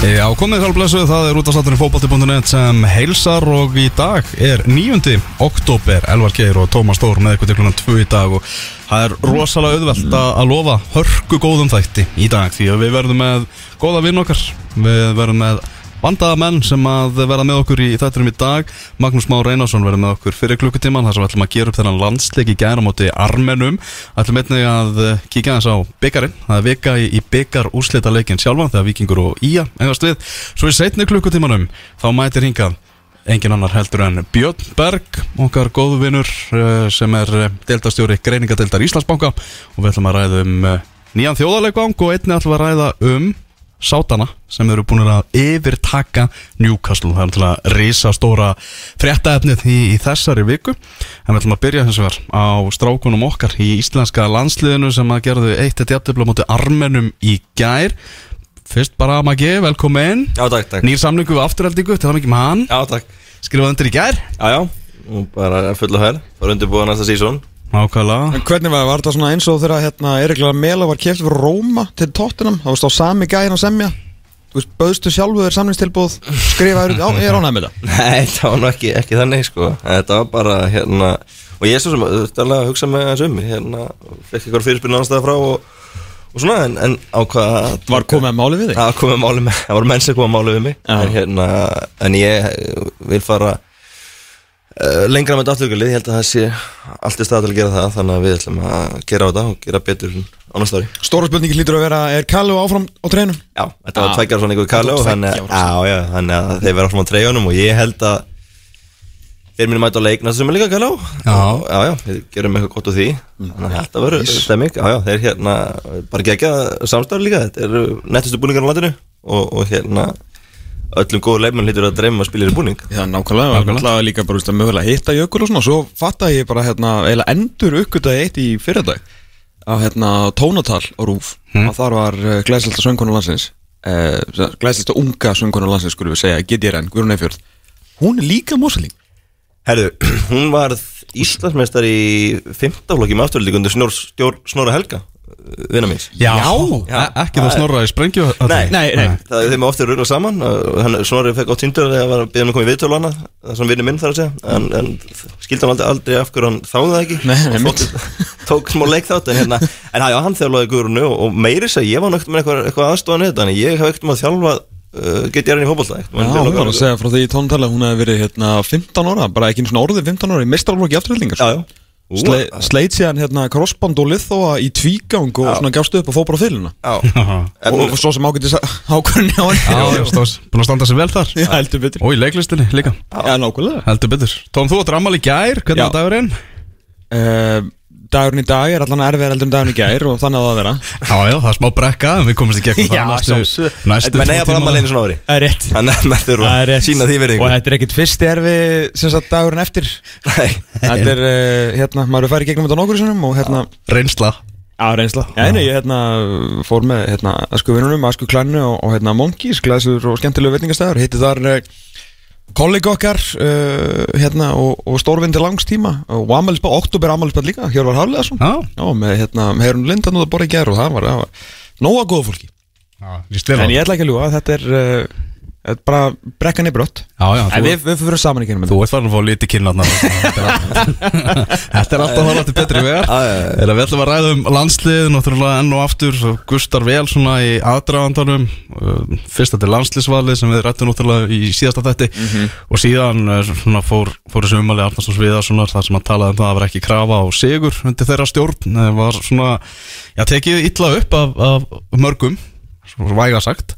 Já, komið þálblessu, það er út af satturinn fókbalti.net sem heilsar og í dag er 9. oktober Elvar Geir og Tómas Stór með eitthvað til klunum 2 í dag og það er rosalega auðvelt að lofa hörku góðum þætti í dag því að við verðum með góða vinn okkar við verðum með vandaða menn sem að verða með okkur í þættinum í dag. Magnús Már Reynarsson verður með okkur fyrir klukkutíman þar sem við ætlum að gera upp þennan landsleik í gæra móti Armenum. Ætlum einnig að eh, kíkja þess á byggarinn það er vika í, í byggar úrslita leikin sjálfan þegar Víkingur og Ía engast við. Svo í setni klukkutímanum þá mætir hingað engin annar heldur en Björn Berg okkar góðu vinnur eh, sem er eh, deildastjóri greiningadeildar Íslandsbanka. Og við ætlum að ræða um nýjan þjóðarleikvang og einnig ætlum að ræða um Sátana sem eru búin að yfirtaka Newcastle, það er til að risa stóra fréttaefnið í, í þessari viku. En við ætlum að byrja þess að vera á strákunum okkar í íslenska landsliðinu sem að gerðu eitt eitt jafntöfla mútið armenum í gær. Fyrst bara Maggi, velkomin. Já, takk, takk. Nýr samlingu við afturhaldingu, til það mikið með hann. Já, takk. Skrifaði undir í gær. Já, já. Bara fulla hær Bara undirbúa næsta sísón Nákvæmlega. En hvernig var, var þetta svona eins og þegar hérna, Eriklega Mela var kæft fyrir Róma til Tottenham? Það varst á sami gæðin að semja. Þú bauðstu sjálfu þér samlingstilbúð Skrifaður, já, ég er ánægð með þetta? Nei, það var ekki, ekki þannig, sko. Þetta var bara, hérna Og ég er svo sem, þú veist alveg að hugsa með þessu um Hérna, fekk eitthvað fyrirspilin annars frá og, og svona, en, en á hvað Var komið að máli við þig? Það komið máli með, það voru menn sem komið máli við mig. Já. En hérna, en ég vil fara lengra með þetta afturkjölið, ég held að það sé allt í stað til að gera það, þannig að við ætlum að gera á þetta og gera betur annars ári. Stóra spurningi hlýtur að vera, er Kallu áfram á treinum? Já, þetta var Ah. tveggjar svona ykkur Tveggja þannig, að þeir vera áfram á treyjunum og ég held að þeir minni mæta á leikna sem er líka kalli á Já. Já, já, við gerum eitthvað gott úr því. Þannig að þetta verður stemming já, já, þeir hérna, bara gegja samstarf líka þetta eru nettustu búningar á landinu og, og hérna öllum góður leifmenn hlýtur að dreyma að spila í búning. Já, nákvæmlega, nákvæmlega. nákvæmlega líka bara, veist, að mögulega hitta jökul og svona Svo fatta ég bara, hérna, eiginlega endur uppgötaði eitt í fyrradag Á, hérna, tónatal á Rúf Hmm. Og þar var uh, glæsilta söngkonu landsins uh, Glæsilta unga söngkonu landsins, skulum við segja, GDRN, Guðrún Eifjörð Hún er líka mósaling Herðu, hún var Íslandsmeistar í fymtaflokki með afturlík undir snor, stjór, Snorra Helga vinna míns. Já, Já. e- ekki það snorra í sprengju Nei, Nei, nei. Það er þeim ofta ruggla saman. Hann, Snorri fekk átt týndur þegar var beðin að koma í viðtölu annað. Það sem vinni minn þar að segja. En, en skildi hann aldrei, aldrei af hverju hann þáði það ekki. Nei, mitt. tók, smá leik þátt en hérna en já, hann þjálfaði Guðrunu og, og meiri seg ég var náttúrulega með eitthvað, eitthvað aðstofan þetta en ég hef ekkert um að þjálfa uh, get ég er í fótbolta Já, hún var að segja frá því í tónatali að hún hefði verið hérna 15 ára, bara ekki eins og orðið 15 ára í mestralflokki afturhaldingar. Já, já Sle, Sleit síðan hérna crossband og liðþóa í tvígang og Já. svona gafstu upp og fór bara Já, og, svo sem ágættis ákvörni á hann Já, stóðs, búin að standa sér vel þar. Já, heldur betur. Og í leiklistinni líka. Já, nákvæmlega. Heldur betur. Tóm, þú átt rammal í gær, hvernig var dagurinn? uh, Dagurinn í dag er allan erfið heldur en dagurinn í gær og þannig að það að vera. Já, já, það er smá brekka Við komumst í gegnum Já, það næstu, næstu menn eiga bara ammali einu svona ári. Það er rétt. Þannig að Það er að sína því verið Og þetta er ekkit fyrst erfið sem sagt dagurinn eftir. Nei, Þetta er, uh, hérna, maður er farið gegnum þetta nokkur sinnum og hérna Reynsla. Já, reynsla. Já, nei, ég hérna fór með hérna Asku vinnunum, Asku klænu og, og hérna Monkeys, glæsur og skemmtilegu veitingastæður Hitti þar uh, kollega okkar uh, hérna og, og stórvinn til langs tíma og ammælisbað, oktober ammælisbað líka Hjörvar Hafleðarsson Já, Já, með hérna, Heyrun Lindan og það bara í gerð og það var, það var nóga góða fólki. Á En ég ætla ekki að ljúga, þetta er, uh, bara brekkan í En þú, við, við fyrir saman ekki þú ert farin að fá liti kynna Þetta er alltaf að horfa til betri já. Eða við ætlum að ræða um landslið Náttúrulega enn og aftur svo Gustar vel svona í aðdragandanum uh, Fyrsta til landsliðsvalið sem við rættum náttúrulega í síðasta þætti. Og síðan uh, svona fór, fór þessu umali Arnarsson Sviðarssonar þar sem að talaði um það að það var ekki krafa á sigur undir þeirra stjórn. Það var svona, já, tekið illa upp af, af mörgum Svo væga sagt.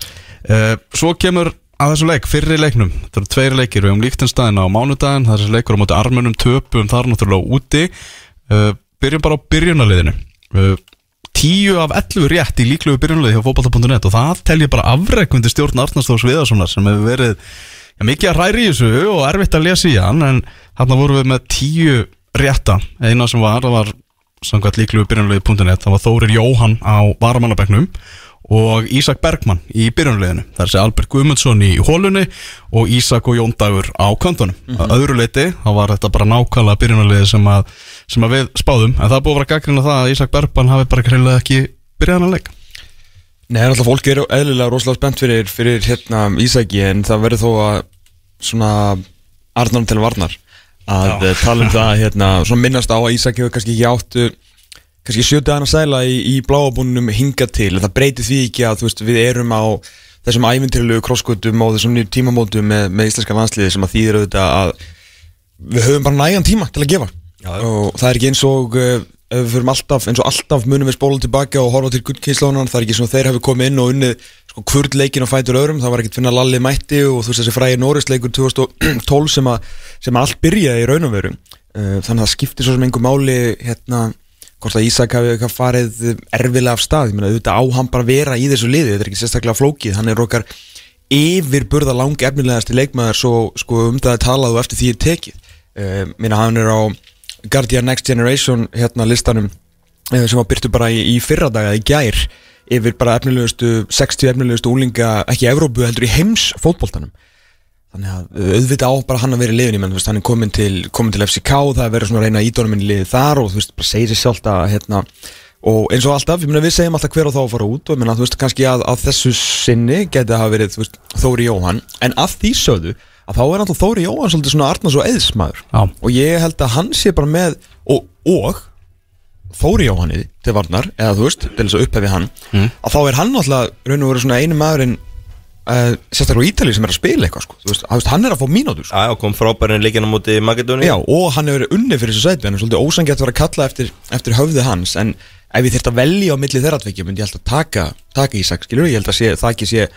Svo kemur að þessu leik, fyrri leiknum þetta eru tveiri leikir, við hefum líktinstæðin á mánudaginn það er þessi leikur á móti armunum töpum þar náttúrulega úti. Uh, byrjum bara á byrjunarliðinu. Uh, tíu af 11 rétt í líklegu byrjunarliði hjá fótbolta.net og það tel ég bara afreikundi stjórn Arnarsdórs Viðarssonar sem hefur verið já, mikið að ræri í þessu og erfitt að lesa í hann en hann voru við með tíu rétta. Eina sem var, það var samkvæmt líklegu byrjunarliði.net það var Þórir Jóhann á varamannabæknum og Ísak Bergmann í byrjunarliðinu. Það er þessi Albert Guðmundsson í hólunni og Ísak og Jón Dagur á köntunum. Að öðru leiti, þá var þetta bara nákvæmlega byrjunarliði sem að, sem að við spáðum. En það búið að vera gaggrinn að það að Ísak Bergmann hafi bara greinlega ekki byrjað að leika Nei, alltaf fólk er eðlilega rosalega spennt fyrir, fyrir hérna Ísaki en það verður þó að svona Arnar til Varnar. Að Já. tala um það hérna, svona minnast á að Ísaki hefur kannski ekki áttu kannski sjötu aðeins að sæla í, í bláabúnum hinga til, það breytir því ekki að veist, við erum á þessum ævintilegu krosskutum og þessum nýjum tímamótum með, með íslenska landsliði sem að þýðir auðvitað að við höfum bara nægan tíma til að gefa Já. og það er ekki eins og ef við fyrir alltaf, eins og alltaf munum við spóla tilbaka og horfa til gullkynnslónan, það er ekki svona þeir hefur komið inn og unnið sko hvurd leikin og fætur öðrum, það var ekkert finna Lalli mætti og þú veist þessi fræði Norrisleikur 2012 sem að, sem að allt byrjaði í raun og veru, uh, þannig að það skiptir svo sem einhver máli hérna hvort að Ísak hafi farið erfilega af stað, ég meina auðvitað á hann bara vera í þessu liði, þetta er ekki sérstaklega flókið, hann er okkar yfirburða lang efnilegasti leikmaður svo sko um það að talað og eftir því er tekið, uh, minna hann er á Guardian Next Generation hérna listanum eh, sem var byrtu bara í, í fyrradaga í gær yfir bara efnilegustu 60 efnilegustu úlinga ekki í Evrópu heldur í heims fótbóltanum þannig að auðvitað á bara hann að vera í liðin menn, hann er komin til, komin til FCK það er verið svona að reyna ídónum inn í liði þar og þú veist bara segir sér sjálft að hérna og eins og alltaf, ég meina við segjum alltaf hver og þá að fara út og ég meina þú veist kannski að, að þessu sinni geti að hafa verið veist, Þóri Jóhann en að því sögðu að þá er alltaf Þóri Jóhann svolítið svona Arnars og eðsmaður Já. og ég held að hann sé bara með og, og Þóri Jóhanni til varnar, eða þú veist, til þess að upphefi hann mm. að þá er hann alltaf raun og veru svona einu maðurinn uh, sérstaklega í Ítalið sem er að spila eitthvað sko. veist, að, hann er að fá mínútur sko. Já, kom frábærin líkina múti Makedóni Já, og hann hefur unni fyrir þessu sæti hann er svolítið ósangjart að vera að kalla eftir, eftir höfði hans en ef ég þurft að velja á milli þeirra tvekja myndi ég að taka, taka Ísak, skilur, ég held að sé, það ekki sé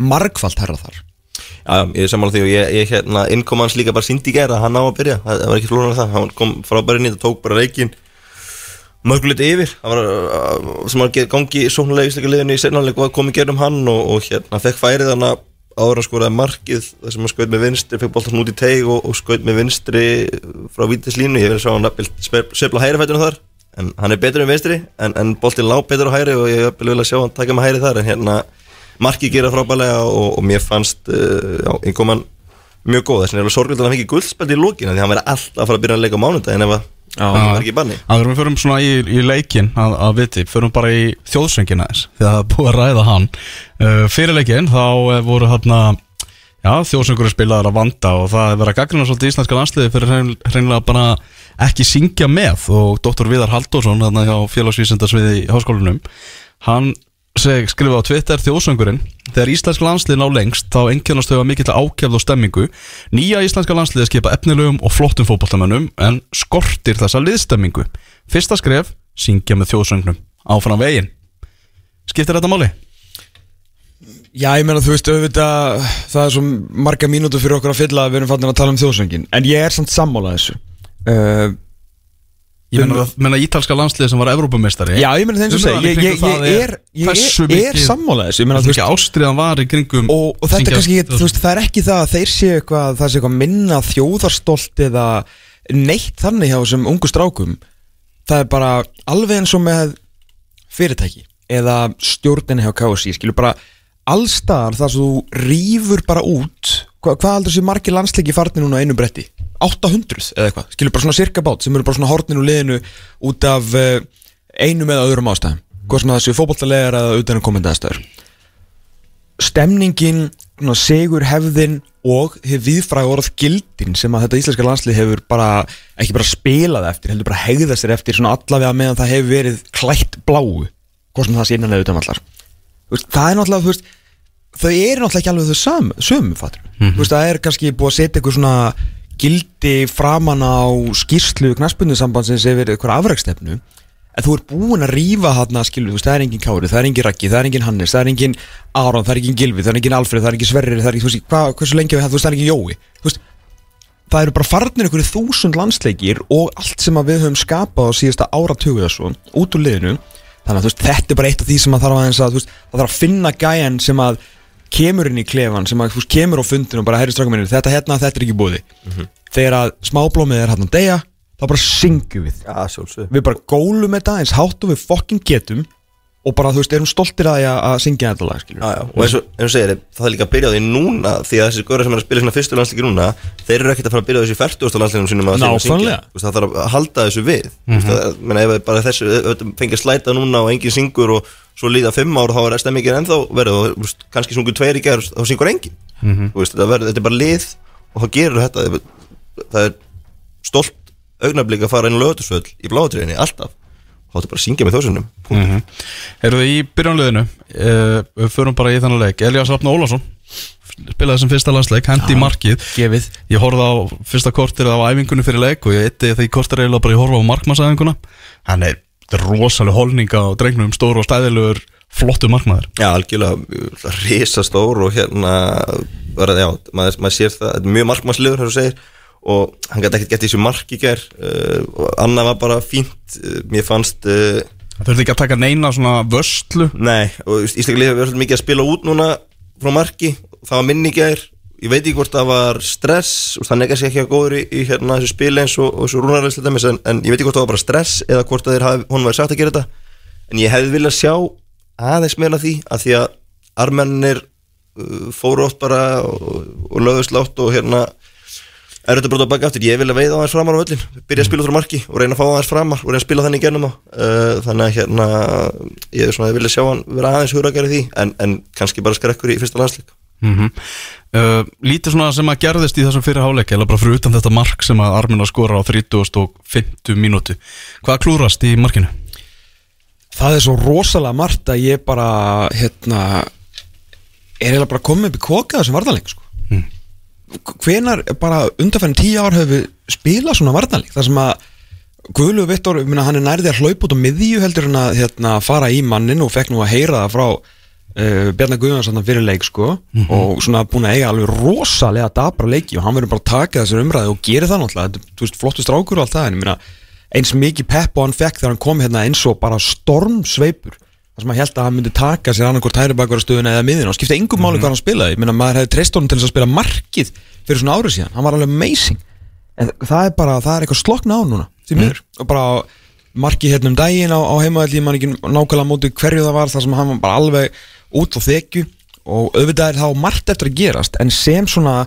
margfalt herra þar. Já, ég er samanlega því og ég, ég hérna, innkom hans líka bara gæra að hann á að byrja, það var ekki flóðan af það, hann kom frábæri nýtt og tók bara reikin mörgulegt yfir, var uh, sem var gangi í sóknulega ísleika liðinu í senanleik og kom í gerðum hann og, og hérna fekk færið hann að ára skoraði markið þar sem hann skaut með vinstri, fekk bóltan út í teig og, og skaut með vinstri frá vítislínu, ég verði að sjá hann svepla hægrifættunum þar, en hann er betur en vinstri, en, en bóltin lág betur á hægri og ég vil að sjá hann taka með hægri þar, en hérna markið gera frábælega og, og mér fannst uh, einhverjum mjög góð. Þess að það er sorglega að hann fengi guldspeld í lókina því hann verði alltaf að fara að byrja að leika á mánundagin ef það var ekki banni. Er við förum svona í, í leikin að, að viti, förum bara í þjóðsvengina þess því að það er búið að ræða hann. Uh, fyrir leikin þá uh, voru Já, þjóðsöngur er spilaður að vanda og það er verið að gaglina svolítið íslenska landsliði fyrir hreinlega bara ekki syngja með og Dr. Viðar Halldórsson hérna hjá félagsvísindarsviði í háskólinum hann seg skrifa á Twitter þjóðsöngurinn Þegar íslensk landslið ná lengst þá engjörnast þau að mikill ákjafð og stemmingu. Nýja íslenska landslið skipa efnilegum og flottum fókbaltamönnum en skortir þessa liðstemmingu Fyrsta skref, syngja með þjóðsöngnum. Áfram veginn. Skiptir þetta máli? Já, ég meina þú veist auðvitað það er svo marga mínútu fyrir okkur að fylla að við erum fannir að tala um þjóðsöngin en ég er samt sammálað þessu. Uh, Ég menna ítalska landslið sem var Evrópumestari Já, ég menna þeim sem segi Ég, ég, ég er, er, er sammálaðis Það er ekki ástriðan var í kringum Og, og þetta kannski, þú veist, það er ekki það að þeir séu eitthvað, það sé eitthvað minna þjóðarstolt eða neitt þannig hjá þessum ungu strákum. Það er bara alveg eins og með fyrirtæki eða stjórninni hjá KSI, skilur bara allstar þar sem þú rýfur bara út. Hva, hvað aldrei sé margir landsleiki farnir núna einu bretti 800 eða eitthvað, skilur bara svona cirka bát sem eru bara svona hortninu liðinu út af uh, einu með öðrum ástæðum. Hvað sem það séu fókbaltalegar eða utan að koma þetta aðstæður. Stemningin, segur hefðin og hefur viðfræð orð gildin sem að þetta íslenska landslið hefur bara ekki bara spilað eftir, heldur bara hegða sér eftir svona allavega meðan það hefur verið klætt bláu, hvað sem það sé innanlega utan allar það er náttúrulega, þú veist þau eru náttúrulega ekki alveg þau sömu, sömu fattur, mm -hmm. þú veist, það er kannski búið að setja eitthvað svona gildi framann á skýrslu knaspunnisambandsins yfir eitthvað afrækstefnu en þú ert búin að rýfa hann að skilu, það er engin Kári, það er engin Raki, það er engin Hannes, það er engin Aron, það er engin Gilvi, það er engin Alfred, það er engin Sverrir, það er engin, þú veist, hversu lengi við það, veist, það er engin Jói, þú veist, það eru bara farnir einhverju þúsund landsleikir og allt sem við höfum skapað á síðasta áratögu þessu, út úr liðinu, þannig að veist, þetta er bara eitt af því sem að þarf að, að, veist, að, að finna gæjan sem að kemur inn í klefan sem að, fúst, kemur á fundinu og bara herri strafum minni þetta hérna, þetta er ekki búði mm -hmm. þegar að smáblómið er hann að deyja þá bara syngjum við. Ja, við bara gólum þetta eins háttum við fokkin getum og bara, þú veist, erum stoltir að því að syngja þetta lag, Já, já, og eins og, eins og segir, það er líka að byrja á því núna því að þessi góður sem er að spila svona fyrstu landsleiki núna þeir eru ekkert að fara að byrja á þessu í 40. landsleikum sínum að syngja. Og veist, það þarf að halda þessu við. Mm -hmm. það, menna, ef bara þetta fengið slæta núna og enginn syngur og svo líða fimm ár þá er stemmingin ennþá verið og veist, kannski sungur tveir í gerð þá syngur enginn. Þú veist, þetta, verður, þetta er bara lið og þá gerur þetta. Það er stolt augnablík að fara inn á lögutusvöld í bláatriðinni alltaf er þetta bara að syngja með þjóðsynum mm -hmm. Eru þið í byrjanliðinu uh, Við förum bara í þannig leik. Elias Rafn Ólafsson Spilaði sem fyrsta landsleik, hendi í markið. Gefið. Ég horfði á fyrsta kortir á æfingunni fyrir leik Og ég eitti því kortir eiginlega bara ég horfði á markmannsæfinguna. Hann er er rosalega holninga á drengnum Stór og stæðilegur, flottu markmaður. Já, algjörlega risastór og hérna já, maður, maður sér það, er mjög markmannslegur þú segir, og hann gæti ekkert gett þessu mark í ger uh, og annað var bara fínt uh, mér fannst uh, Það þurfti ekki að taka neina svona vörslu? Nei, og Ísleika liðið verður mikið að spila út núna frá marki, það var minni í ger ég veit ekki hvort það var stress og það nega sér ekki að góður í, í hérna þessu spili eins og, og þessu rúnarlegslega dæmis en, en ég veit ekki hvort það var bara stress eða hvort að þeir hafi, hún var sagt að gera þetta. En ég hefði viljað sjá aðeins meira því að því að armennir uh, fóru oft bara og, og lögðust látt og hérna er þetta bara að baka aftur, ég vil að veiða aðeins framar á öllin byrja að spila út frá marki og reyna að fá aðeins framar og reyna að spila þannig í gernum á uh, þannig að hérna ég er svona að vilja sjá hann vera aðeins hugrakari því en, en kannski bara skrekkur í fyrsta landsleik mm -hmm. uh, Lítið svona sem að gerðist í þessum fyrir háleik Eða bara fyrir utan þetta mark sem að Armin að skora á 30 og 50 mínúti Hvað klúrast í markinu? Það er svo rosalega margt að ég bara, hérna er eiginlega bara komið upp í kokað sem varðanleik, sko Mm. Hvenar bara undanfærin tíu ár hefur spilað svona varnarleik? Þar sem að Guðlu Vittor, hann er nærði að hlaupa út á miðju heldur en að hérna, fara í mannin og fekk nú að heyra það frá uh, Bjarnar Guðjónsson fyrir leik sko. Og svona búin að eiga alveg rosalega dabra leiki og hann verður bara að taka þessar umræði og gera það náttúrulega, þetta, þú veist, flottu strákur og allt það en ég meina, eins mikið pepp og hann fekk þegar hann kom hérna eins og bara stormsveipur þar sem að held að hann myndi taka sér annarkort hæri bakvara stöðuna eða miðina og skipta engum máli hvað hann spilaði, meina, maður hefði treyst honum til þess að spila markið fyrir svona árið síðan, hann var alveg amazing. En það er bara, það er eitthvað slokna á núna því miður, og bara markið hérna um daginn á, á heimaðalli mann ekki nákvæmlega móti hverju það var þar sem hann var bara alveg út á þekju. Og auðvitað er þá margt eftir að gerast en sem svona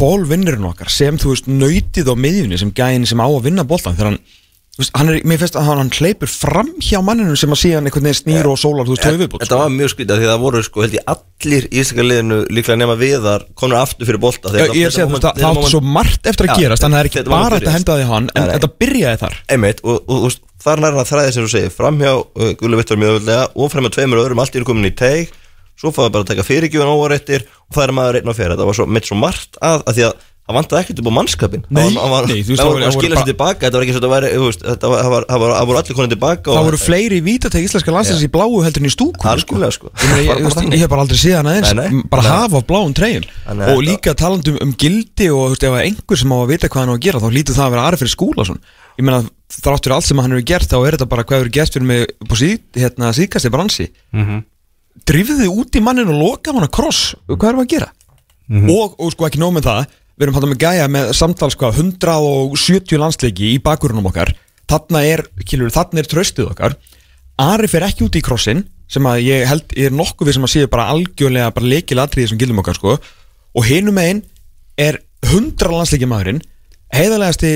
bólvinnurinn okkar, sem þú veist nöytið á miðjunni sem gæðin sem á að vinna bóltan þegar hann, veist, hann er, mér finnst að hann, hann hleypur fram hjá manninu sem að síðan einhvern veginn snýr og sólar, þú veist, tvö viðbútt Þetta var mjög skvítið því það voru sko held ég allir í Íslaka liðinu líklega nema viðar konur aftur fyrir bolta Já, ég er að þú veist, það átti svo margt eftir að gerast þannig að það er ekki þetta bara að þetta að henda því hann en þetta byrjaði þar. Einmitt, og, og, og þar nær hann að þræði sem þú segir framhjá uh, Gullu Vittur mjög öðvöldlega og framhjá tveimur öðrum allt í komin í teig svo fáið bara að taka fyrirgjöfun óvaréttir og það er maður einn á fyrir þetta var svo, mitt svo margt að, að því að það vantaði ekkert upp á mannskapin Nei, það var, nei, þú veist, það var að skila sér tilbaka þetta var ekki svo þetta væri, það voru allir konið tilbaka Það voru fleiri vítateg íslenska landsins í bláu heldur en í stúku Algjörlega, sko. Ég, hef bara aldrei séð hana eins bara hafa á bláum treyjum. Að og líka talandi um, gildi og þú veist, ef að einhver sem á að vita hvað hann á að gera þá lítur það að vera aðri fyrir skúla ég meina þrátt fyrir allt sem hann hefur gert þá er þetta bara hvað hefur gert fyrir mig hérna, að að gera? Og, og sko ekki nóg með það við erum hann með gæja með samtals sko 170 landsleiki í bakgrunum okkar. Þarna er, kilur, þarna er tröstið okkar. Ari fer ekki út í krossin sem að ég held, ég er nokkuð við sem að séu bara algjörlega bara leikilatriði sem gildum okkar sko. Og hinum megin er 100 landsleiki maðurinn heiðalegasti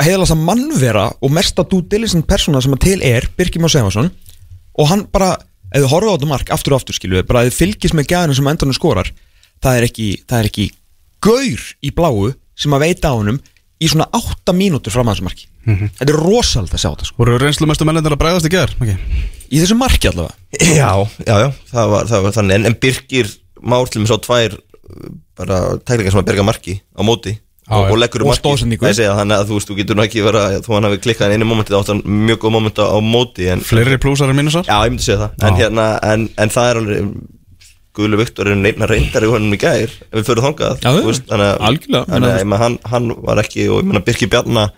heiðalegasta mannvera og mesta dú diligent persóna sem að til er Birkir Már Sefarsson og hann bara, ef þið horfðu á þetta mark aftur og aftur skilu, bara ef þið fylgist með gæðinu sem endanum skorar, það er ekki það er ekki gaur í bláu sem að veita á honum í svona 8 mínútur fram að þessu marki. Þetta er rosald að sjá þetta sko. Voru reynslu mestu mennir að bregðast í ger? Okay. í þessu marki allavega? Já, já, já, það var, það var þannig. En, en Birkir Már til með svo tvær bara tæklingar sem að berga marki á móti. Já, og, og leggur um Og marki segja, þannig að þú veist, þú getur nú ekki vera þú hann hafi klikkað en einu momenti þá átt hann mjög góð momenta á móti en, Fleiri plúsar en mínusar? Já, ég myndi segja það. En, hérna, en, en það er alveg Guðlu Viktor er neina reyndar í honum í gær ef við fyrir veist, þannig að- að hann, hann var ekki og ég meina Birkir Bjarnar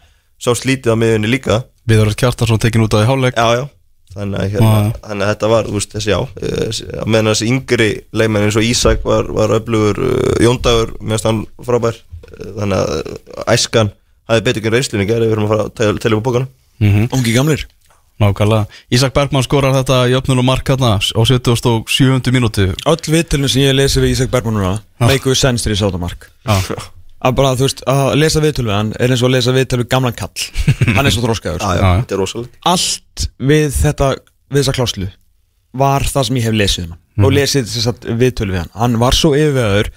sá slítið á miðunni líka. Viður Kjartarsson tekin út á í hálfleik. Já, já Þannig að, hérna, þannig að þetta var, þú veist, þessi já eh, á meðan þessi yngri leikmenn eins og Ísak var, var öflugur, uh, Jóndagur meðan hann frábær eh, þannig að æskan hafi betur ekki reynslunni gerði við erum að fara að telja upp á bókana Mhm. ungi gamlir nákvæmlega. Ísak Bergmann skorar þetta í öfnunum mark hérna á 77. mínúti Öll viðtölun sem ég lesi við Ísak Bergman núna make you sense til ég sá þetta mark. Já, að bara, þú veist, að lesa viðtölu við hann er eins og að lesa viðtölu við gamlan kall. Hann er svo þróskaður Já. þetta er rosalega allt við þetta við þessa kláslu var það sem ég hef lesið um hann og lesið þess að viðtölu við hann. Hann var svo yfirveður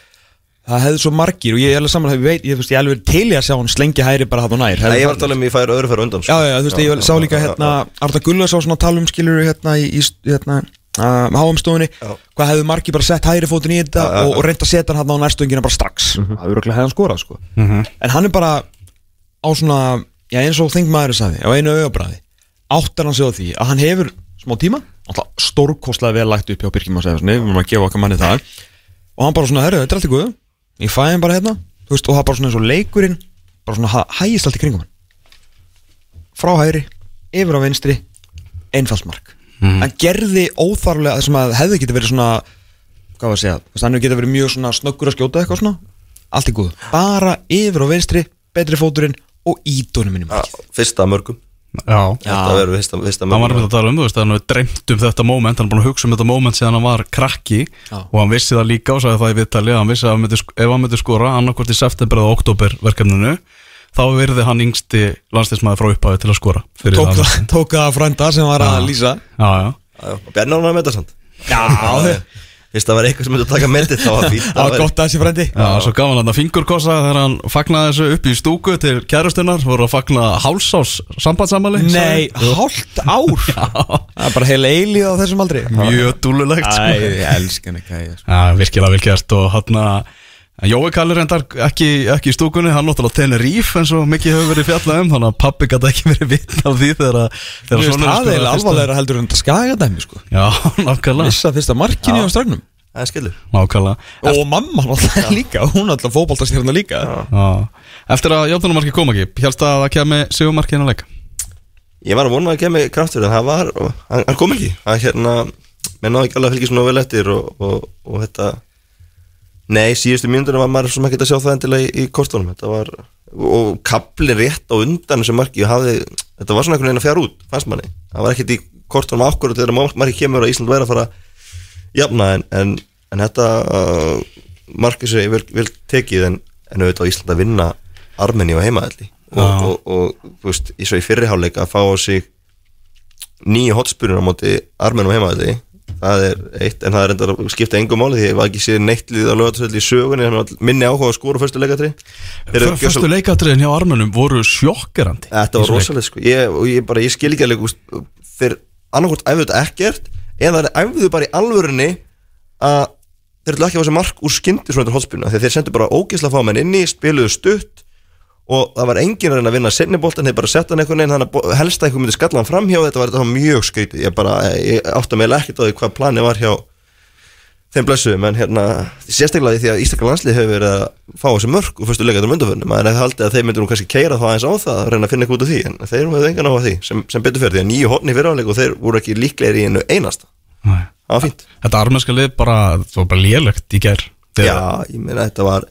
það hefði svo margir og ég er alveg saman ég veit, ég, veist, ég er alveg til í að sjá hann slengi hæri bara það og nær Nei, ég var að tala um ég fær öðru fyrir undan sko. Já, já, þú veist, ég sá líka hérna Arda Gulla sá svona tala um skilur hérna í, í hérna uh, háumstofunni Já. hvað hefðu margir bara sett hæri fótinn í þetta Já, já, og, já. og reynt að setja hann hérna á næstöngina bara strax það hefur hefði hann skorað sko Mhm. en hann er bara á svona já, eins og þingmaður sagði, á einu augabræði áttar hann sig á því að hann hefur smá tíma, alltaf stórkostlega vel lagt upp hjá Birkjum að segja svona, við erum að gefa okkar manni það og hann bara svona, herru, þetta er allt í guðu ég fæ hann bara hérna, þú veist, og það bara svona eins og leikurinn bara svona hægist allt í kringum hann. Frá hægri, yfir á vinstri einfalt mark. Hann gerði óþarflega það sem að hefði getið verið svona hvað var að segja, hann hefði getið verið mjög svona snöggur að skjóta eitthvað svona, allt í guðu bara yfir á vinstri, betri fóturinn og ídónum minnum Fyrsta mörgum já. Þetta verður fyrsta, fyrsta Hann var mörgum með að tala um, þú veist, að hann hefur dreymt um þetta moment, hann er búin að hugsa um þetta moment síðan hann var krakki Já. og hann vissi það líka og sagði það í viðtali að hann vissi að hann myndi, ef hann myndi skora annarkvort í september eða oktober verkefninu þá verði hann yngsti landslismæði frá upphafi til að skora tók, það. tók það frænda sem var að lýsa Já, já, Já, já. Og Bjarni ánægði með þetta samt já, Fyrst það var eitthvað sem myndi að taka metið þá var fínt það var gott að þessi frændi. Já, svo gaf hann hann fingurkossa þegar hann fagnaði þessu upp í stúku til kærustunnar voru að fagna hálsás sambandsamali Nei, hálft ár. Það er bara heila eilíð á þessum aldri. Mjög dúlulegt sko. Æ, ég elska henni hvað ég Já, virkilega vel gert og hann að Jói Kalli reyndar ekki, ekki í stúkunni, hann náttúrulega Tenerife eins og mikið hefur verið fjallað um þannig að pappi gæti ekki verið vitna af því þegar, að- sonurinn það eiginlega fyrsta- alvarlega heldur en þetta skaga dæmi sko. Já, nákvæmlega, Missa fyrsta markinu á stragnum Það er skilur nákvæmlega. Og mamma náttúrulega líka, hún er alltaf fótboltastjárna líka. Já. Eftir að játtunumarki kom ekki, helst að það kemi sigumarkinu að leika? Ég var að vona að kemur kraftur en það var, hann, hann kom ekki. Hann hérna, Nei, síðustu mínútur var maður sem ekki að sjá það endilega í, í kortunum. Þetta var, og kapli rétt á undan þessu marki og hafði, þetta var svona einhvern veginn að fjara út, fannst manni. Það var ekkert í kortunum ákvörðu þegar marki kemur og Ísland væri að fara að jafna en, en, en þetta uh, marki sem ég vil, vil tekið en, en auðvitað Ísland að vinna Armeni og heimaðalli og, Já. og, og, þú veist, í svo í fyrriháleika að fá á sig nýju hotspurinn á móti Armeni og heimaðalli það er eitt, en það er enda að skipta engum máli því ég var ekki séð neitt lið á lögatasöldi í sögunni að minni áhuga að skora á fyrstu leikatri Fyrstu leikatriðin hjá armönum voru sjokkerandi Þetta var rosalega sko. Ég, ég, bara, ég skil ekki alveg úst, þeir annarkvort æfðu þetta ekkert eða þeir æfðu bara í alvörunni að þeir ætlu ekki að fá sér mark úr skyndi svona til hotspilna þegar þeir sendu bara ógeðsla fámenn inni spiluðu stutt og það var enginn að reyna að vinna senniboltan þeir bara setta hann einhvern veginn þannig að helst að einhvern myndi skalla hann framhjá þetta var, þetta mjög skrítið. Ég bara, ég átti að meila ekkert á því hvað planið var hjá þeim blessuðum en hérna, sérstaklega því að Ístakar landslið hefur verið að fá þessi mörg og fyrstu leikatum undanförnum, maður hefði haldið að þeir myndir nú kannski keira það eins á það að reyna að finna eitthvað út af því en þeir hefur engan á því sem, sem betur fyrir því að nýju hotni fyrir áleik og þeir voru ekki líklegir í einu einasta. Það var fínt. Þetta armennska lið bara, það var bara lélegt í Þegar- Já, ég meina þetta var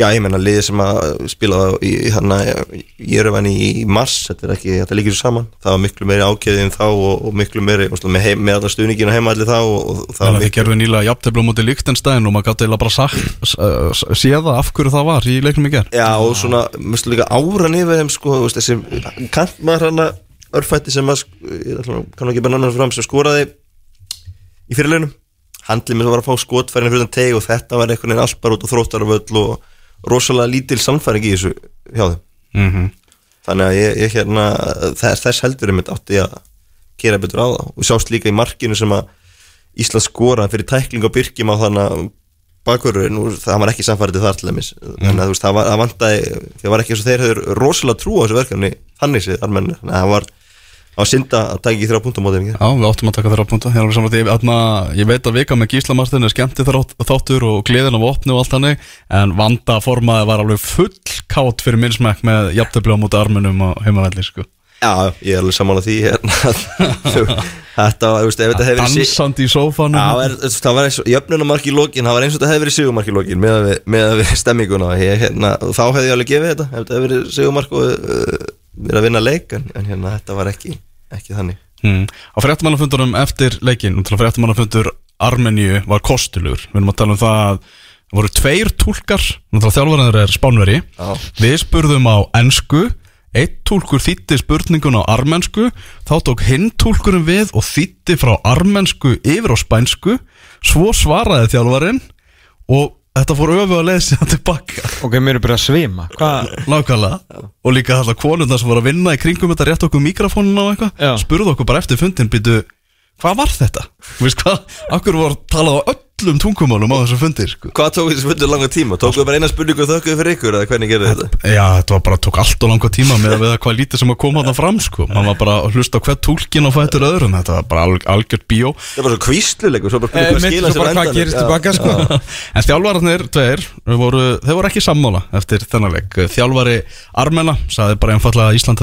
Já, ég meina liðið sem að spila í, hana, í Erevan í mars þetta er ekki, þetta líkir svo saman. Það var miklu meiri ákveðin þá og, og miklu meiri og með, heim, með alla stuðningin og heimalli þá og, og það að þið gerðu nýlega jafntefla mútið Líktenstein og maður gátt eða bara sagt, s- sé það af hverju það var í leiknum í ger Já, og svona, mjög líka áran yfir þeim sko, þessi kantmaður hana örfætti sem að, ég ætla nú- kann ekki bara annar fram sem skoraði í fyrirleginum handlið að var að fá skotfærin fyrir þann teg og þetta var einhvern veginn allt bara út á þróttarvöll og rosalega lítil samfæring í þessu hjá þeim. Mm -hmm. þannig að ég, ég hérna þess, þess heldur einmitt átti að gera betur á það og sjást líka í markinu sem að Ísland skora fyrir tækling á byrkjum á þannig bakverður, það var ekki samfærið þar til dæmis, þannig að þú veist, það, var, það vantaði það var ekki eins og þeir höfður rosalega trú á þessu verkefni, þannig séð, armenn þannig að það var, var synda að taka ekki þrjá á þeim ekki? Já, við áttum að taka Ég, alveg sammála því, ég, ég veit að vika með Gísla Martin er skemmti þáttur og gleðin af opni og allt hannig en vanda formaði var alveg full kátt fyrir minnsmæk með jafntefla á mútið armönum og heimavelli sko. Já, ég er alveg sammála því hérna, þetta, var, ef þetta hefði verið Dansandi í sófanum Já, er, það var eins og jöfnunumark í lokin það var eins og þetta hefði verið sigumark í lokin með að við, stemminguna hérna, þá hefði ég alveg gefið þetta ef þetta hefði verið sigumark og uh, verið að vinna leik en, en hérna þetta var ekki ekki þannig Hmm. Á fréttamannafundunum eftir leikin og fréttamannafundur Armeníu var kostulegur við erum að tala um það að það voru tveir túlkar þjálfaraður er spánveri Já. við spurðum á ensku einn túlkur þýtti spurningun á armensku þá tók hinn túlkurinn við og þýtti frá armensku yfir á spænsku svo svaraði þjálfarin og þetta fór öfu að leið sér tilbaka Ok, mér er bara að svima Hvað? Nákvæmlega Og líka alltaf konundar sem voru að vinna í kringum þetta rétt okkur mikrofónuna og Já. eitthvað Spurðu okkur bara eftir fundin Býtu, hvað var þetta? Þú veist hvað? Akkur voru að tala á öllum tungumálum á þessu fundir sko. Hvað tók þessi fundur langa tíma? Tókuðu bara eina spurningu og þökkuðu fyrir ykkur eða hvernig gerðu þetta? Já, þetta var bara, tók allt og langa tíma með að við hvað lítið sem að koma þarna fram sko. Man var bara að hlusta á hvert túlkin og fættur öðrum Þetta var bara alg, algjört bíó Það var svo kvísluleikur, svo bara Eh, spurningu hvað mitt, skila svo sér á bara hvað endanum. gerist tilbaka, sko. En þjálfararnir tveir voru, þeir voru ekki sammála eftir þennan leik Þjálfari Armena sagði bara einfallega að Ísland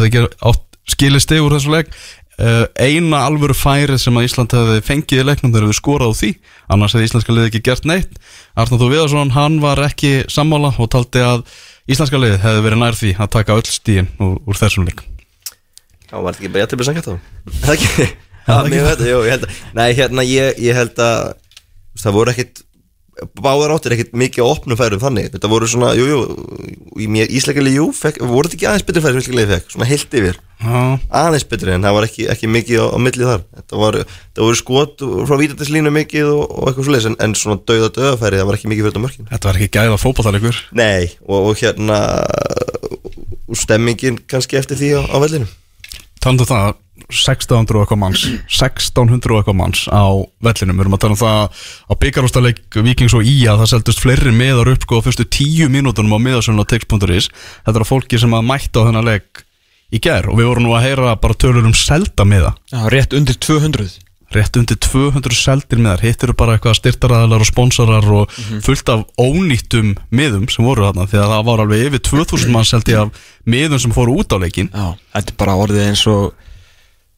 stig úr þessu leik eina alvöru færið sem að Ísland hefði fengið í leiknum þegar við skorað á því annars hefði íslenska liði ekki gert neitt Arnar Þú Viðarsson, hann var ekki sammála og taldi að íslenska liði hefði verið nær því að taka öll stíin úr, úr þessum leik Já, var þetta ekki bara jættið sannkvæmt þá? Það ekki? Já, mér veit það, jú, ég held að Nei, hérna, ég, ég held að Það voru ekkit Báðar áttir ekkit mikið að opnum færum þannig. Þetta voru svona, jú, jú í mér- Ísleikali, jú, fekk, voru þetta ekki aðeins betri færi sem Ísleikali fekk, svona heilt yfir. Já, aðeins betri en það var ekki, ekki mikið á, á milli þar. Þetta voru, það voru skot frá vítatinslínu mikið og, og eitthvað svoleiðis en, en svona dauða döðafæri, það var ekki mikið fyrir þetta mörkin. Þetta var ekki gæða fótballalegur Nei, og, og hérna og stemmingin kannski eftir því á, á vellinu Talandi um það, 1600 og eitthvað manns 1600 og eitthvað manns á vellinum, við erum að tala um það á byggarústaleik Víkings og Ía, það seldust fleiri meðar upp sko á fyrstu tíu mínútonum á miðasölun á tix.is, þetta er fólki sem að mætta á þennan leik í gær og við vorum nú að heyra bara tölur um selda miða Já, rétt undir 200 rétt undir 200 seldir miðar. Hitt eru bara eitthvað styrtaraðalar og sponsorar og fullt af ónýttum miðum sem voru þarna því að það var alveg yfir 2000 mann seldi af miðum sem fóru út á leikin Já, þetta er bara orðið eins og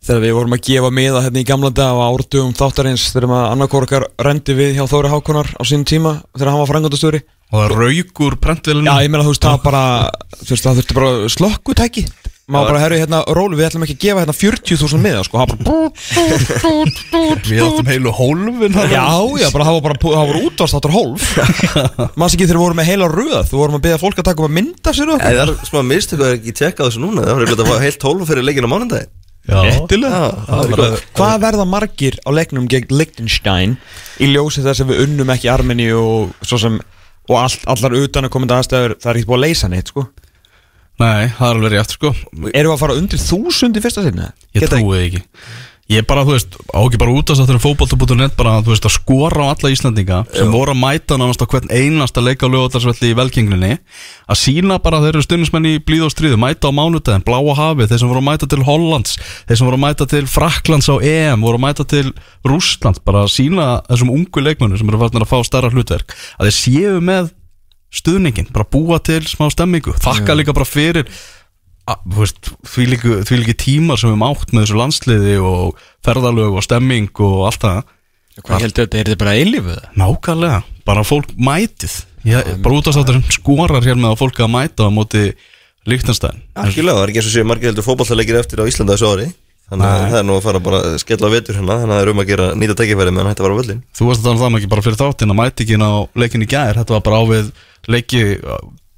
þegar við vorum að gefa miða hérna í gamla dag á árdugum þáttarins þegar maður annarkorkar rendi við hjá Þóri Hákonar á sínum tíma þegar hann var frangandastöri og það raugur prentvélinu Já, ég meina þú veist, það bara bara slökkutæki maður bara, herru, hérna, rólu, við ætlum ekki að gefa hérna 40.000 miða, sko, það bara við áttum heilu hólfin. Já, já, bara það var bara, það var útvarstáttur hólf. Maður sé ekki þegar við vorum með heila röð? Þú vorum að beða fólk að taka um að mynda sér og Það er smá mistöku að ekki tjekka þessu núna. Það var eitthvað að fá heilt tólf fyrir leikinu á mánundagi Já. Réttilega. Hvað verða margir á leiknum gegn Liechtenstein í ljósi þess að við unnum ekki Armeni og svo sem og all, allar utan að komandi Nei, það er alveg rétt sko. Erum við að fara undir þúsund í fyrsta sinni? Ég trúi því ekki. Ég er bara, þú veist, á ekki bara út að þetta er fótbolta.net bara, þú veist, að skora á alla Íslandinga sem voru að mæta nánast á hvern einasta leik á lögatarsvelli í velgenglinni að sína bara að þeir eru stundismenn í blíð og stríðu mæta á mánudaginn, bláa hafið þeir sem voru að mæta til Hollands, þeir sem voru að mæta til Fraklands á EM, voru að mæta til Rússland, bara að sína þessum ungu leikmennu sem eru farin að fá starra hlutverk að þeir séu með stuðningin, bara búa til smá stemmingu þakka líka bara fyrir að, því líki, tímar sem við höfum átt með þessu landsliði og ferðalög og stemming og allt það. Hvað heldur þetta, er þetta bara eilífuð? nákvæmlega, bara fólk mætið. Ég, bara út af þáttur skorar hér með að fólk að mæta á móti líktanstæðin Algjörlega, það er ekki eins og séu margir heldur fótballtaleikir eftir á Íslanda þessu ári Þannig að það er nú að fara bara að skella vetur hérna Þannig að það er um að gera nýta tækifæri meðan hætti að vara á völlin þú varst að tala um það ekki bara fyrir þáttin að mæti ekki inn á leikin í gær, þetta var bara á við leiki,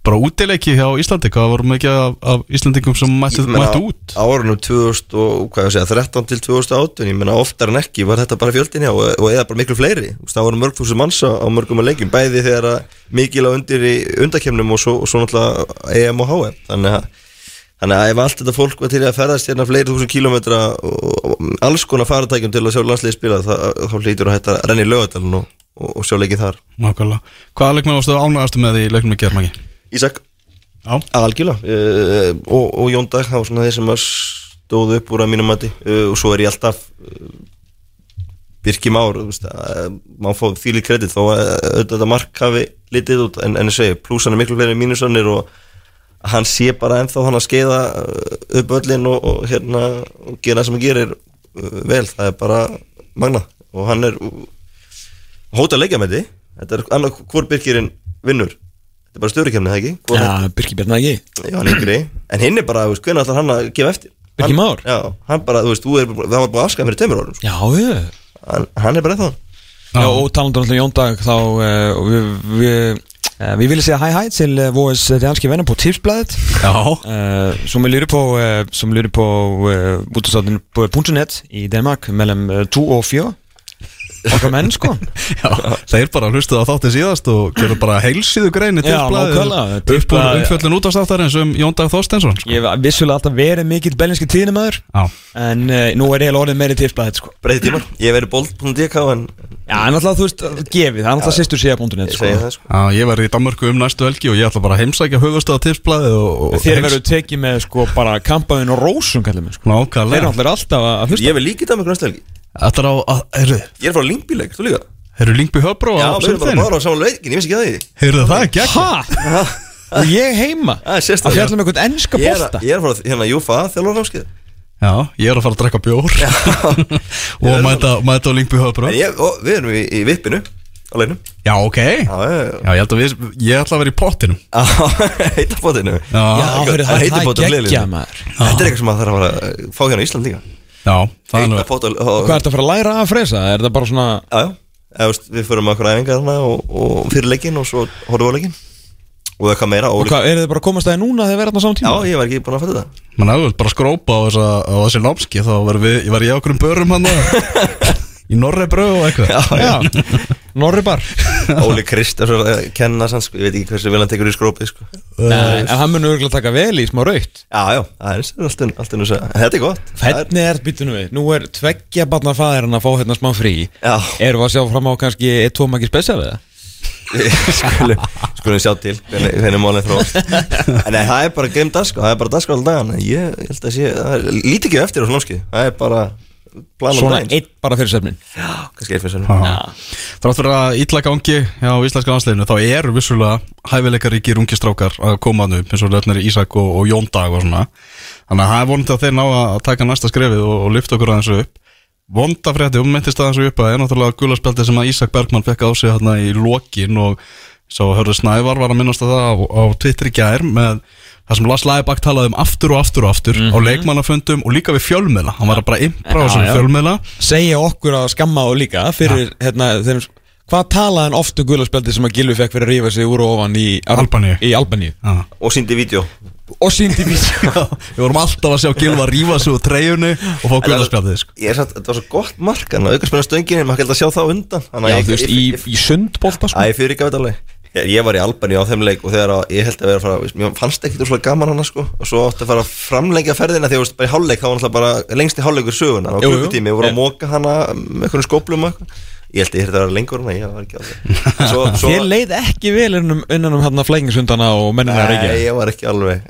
bara útileiki hjá Íslandi, hvað voru mikið af, af Íslandingum sem mættu út? árunum 2000 og hvað ég segja, 13 til 2008 Ég meina oftar en ekki var þetta bara fjöldin hjá Og, og eða bara miklu fleiri. Það voru mörg þúsund manns á, mörgum að leikjum Bæði þegar mikil á undir í undakemnum Og svo, og svo Þannig að að ef allt þetta fólk var til að ferðast hérna fleiri þúsund kílómetra og, alls konar faratækjum til að sjá landsliði spila þá hlýtur að hætta að renna í lögadalinn og, og, og sjá leikið þar. Nákvæmlega, hvaða leikmenn varstu ánægastu með í leiknum í germæki? Ísak, Já, algjörlega. Uh, og, og Jón Dag, það var svona þeir sem að stóðu upp úr að mínum mati. Uh, og svo er ég alltaf uh, Birki Már, þú veist, uh, má fá þýli kredit þó að auðvitað mark hafi litið út en, en hann sé bara ennþá hann að skeiða uh, upp öllin og, og hérna og gera það sem hann gerir uh, vel, það er bara magna. Og hann er uh, hóta að leikja með því þetta er annað hvor Birkirinn vinnur. Þetta er bara stjórikemni, það ekki? Hvor Já, Birki Bjarnar ekki? Já, hann er yngri. En hinn er bara, þú veist, hvernig ætlar hann að gefa eftir? Birgir Már? Já, hann bara, þú veist, þú er, það var búin að afskæða fyrir tveimur árum sko. Já, ég hann, hann er bara það Já, og talandur alltaf Jón Dag þá uh, við, við, Eh, vi vil si hei hei til eh, våre danske venner på Tipsbladet. Ja. Eh, som lytter på, som lytter på, på, på, på i Danmark mellom to og fire. Okkar menn sko. Já, þeir bara hlustuð á þáttið síðast og gerðu bara heilsíðu greini Já, nákvæmlega. upp úr umfjöllun út af státtarins um Jón Dag Þorstensson sko. Ég vissulega alltaf verið mikill bellinski tíðnumæður Já, en uh, nú er ég orðið meiri Tipsbladet sko. Breiði tímar, ég verið bolt.dk en Já, en alltaf þú veist, gefið, það er alltaf sýstur síða.net ég sko. sko. Já, ég var í Danmörku um næstu helgi og ég ætla bara að heimsækja höfustöða tipsblæði og, og Þér verður tekið með sko bara kampaðin og rósum sko. Þeir Ég vil líka í Danmark næstu helgi Þetta er á, að- heyrðu, Ég er frá Lingbyleg, þú líka? Heyrðu Lingby Höbró Já, á við erum bara Sundin bara á saman leikin, ég veist ekki að því. Heyrðu það ekki Hæ? Og ég heima? Það er Að sérstaklega. fjalla með einhvern ennska Ég er, bolta? ég er frá hérna Júfa, þjálfur námskeið Já, ég er að fara að drekka bjór. Og mæta, mæta á Lingby Höbró En ég, og, við erum í, í vippinu á leginum Já, ok. Já, já, já. Já, ég held að við, ég ætla að vera í pottinum. Á, heita bótinu Já, Já, heyrðu, það það er gleðilegum. geggja maður. Þetta er eitthvað sem maður þarf að fara að fá hérna á Ísland líka já það er á Og hvað ertu að fara að læra að fresa? Er það bara svona Já, já. Eða, veist, Við förum með okkur æfingar þarna og, og fyrir leikin og svo horfum við á leikin Og það er hvað meira Og hvað, eru þið bara að komast það núna þegar verða þarna saman Já, tíma? ég var ekki búin að fatta það. Man hefur bara skrópa á, þessa, á þessi námski þá var við, ég var í okkur um börum hann í Norre bröð og eitthvað. Já, já Norri bar Óli Krist er svo að kenna sann sko Ég veit ekki hversu vel hann tekur í skrópið sko. Nei, en hann mun örgulega taka vel í smá raut Já, já, það er allt inn- allt inn að Þetta er gott. Það er- Hvernig er býtunum við? Nú er tveggja barnar fæðirinn að fá hérna smá frí. Já, Erum við að sjá fram á kannski 1-2 mæki spesial eða? skulum, skulum sjá til hvernig, málið þróast. En nei, það er bara geim dagskrá, það er bara dagskrá alltaf Ég ég held að sé, það er lítið ekki eftir á námskið Það er bara Svona einn bara fyrir söfnin. Já, kannski eitthvað sem Já. Þrátt fyrir að ítla gangi á íslenska landsleginu þá eru vissulega hæfileikaríkir ungi strákar að koma upp eins og löfnir Ísak og, og Jón Dag og svona. Þannig að það er vonandi að þeir ná að taka næsta skrefið og, og lyfta okkur aðeins upp. Vonda frétti, um myndist aðeins upp að er náttúrulega gulaspjaldi sem að Ísak Bergmann fekk á sig hérna í lokin og svo hörðu Snævar var að minnast að það á, á Twitter í gær með það sem Lars Læbak talaði um aftur og aftur og aftur á leikmannafundum og líka við fjölmiðla. Hann var að bara impra á þessum fjölmiðla. Segja okkur að skamma og líka fyrir hérna þeim Hvað talaði hann oft um guðlarspjaldi sem að Gilvi fekk fyrir að rífa sig úr og ofan í Albaníu. Í Albaníu? Já. Og síndi vídeo. Og síndi vís Við vorum alltaf að sjá Gilva rífa sig úr treyjunni og fá guðarspjaldið sko. Ég er satt, þetta var svo gott mark að auka spenna stöngin Maður held að sjá það undan. Þannig Já, að þú veist, í, í sundbolta sko Ekki að Ég, ég var í Albani á þeim leik og þegar að, ég held að vera að fara, mér fannst ekkert úrslega gaman hana sko. Og svo átti að fara að framlengja ferðina þegar þú veist, bara í hálfleik þá var náttúrulega bara lengst í hálfleikur söguna á klukkutími og voru Ég- að móka hana með einhverjum skóplum og eitthvað. Ég held að ég hérði að vera lengur hana, ég var ekki á það Þér leið ekki vel innum, innan um hérna flækingsundana og mennina að Nei, reykja ég var ekki alveg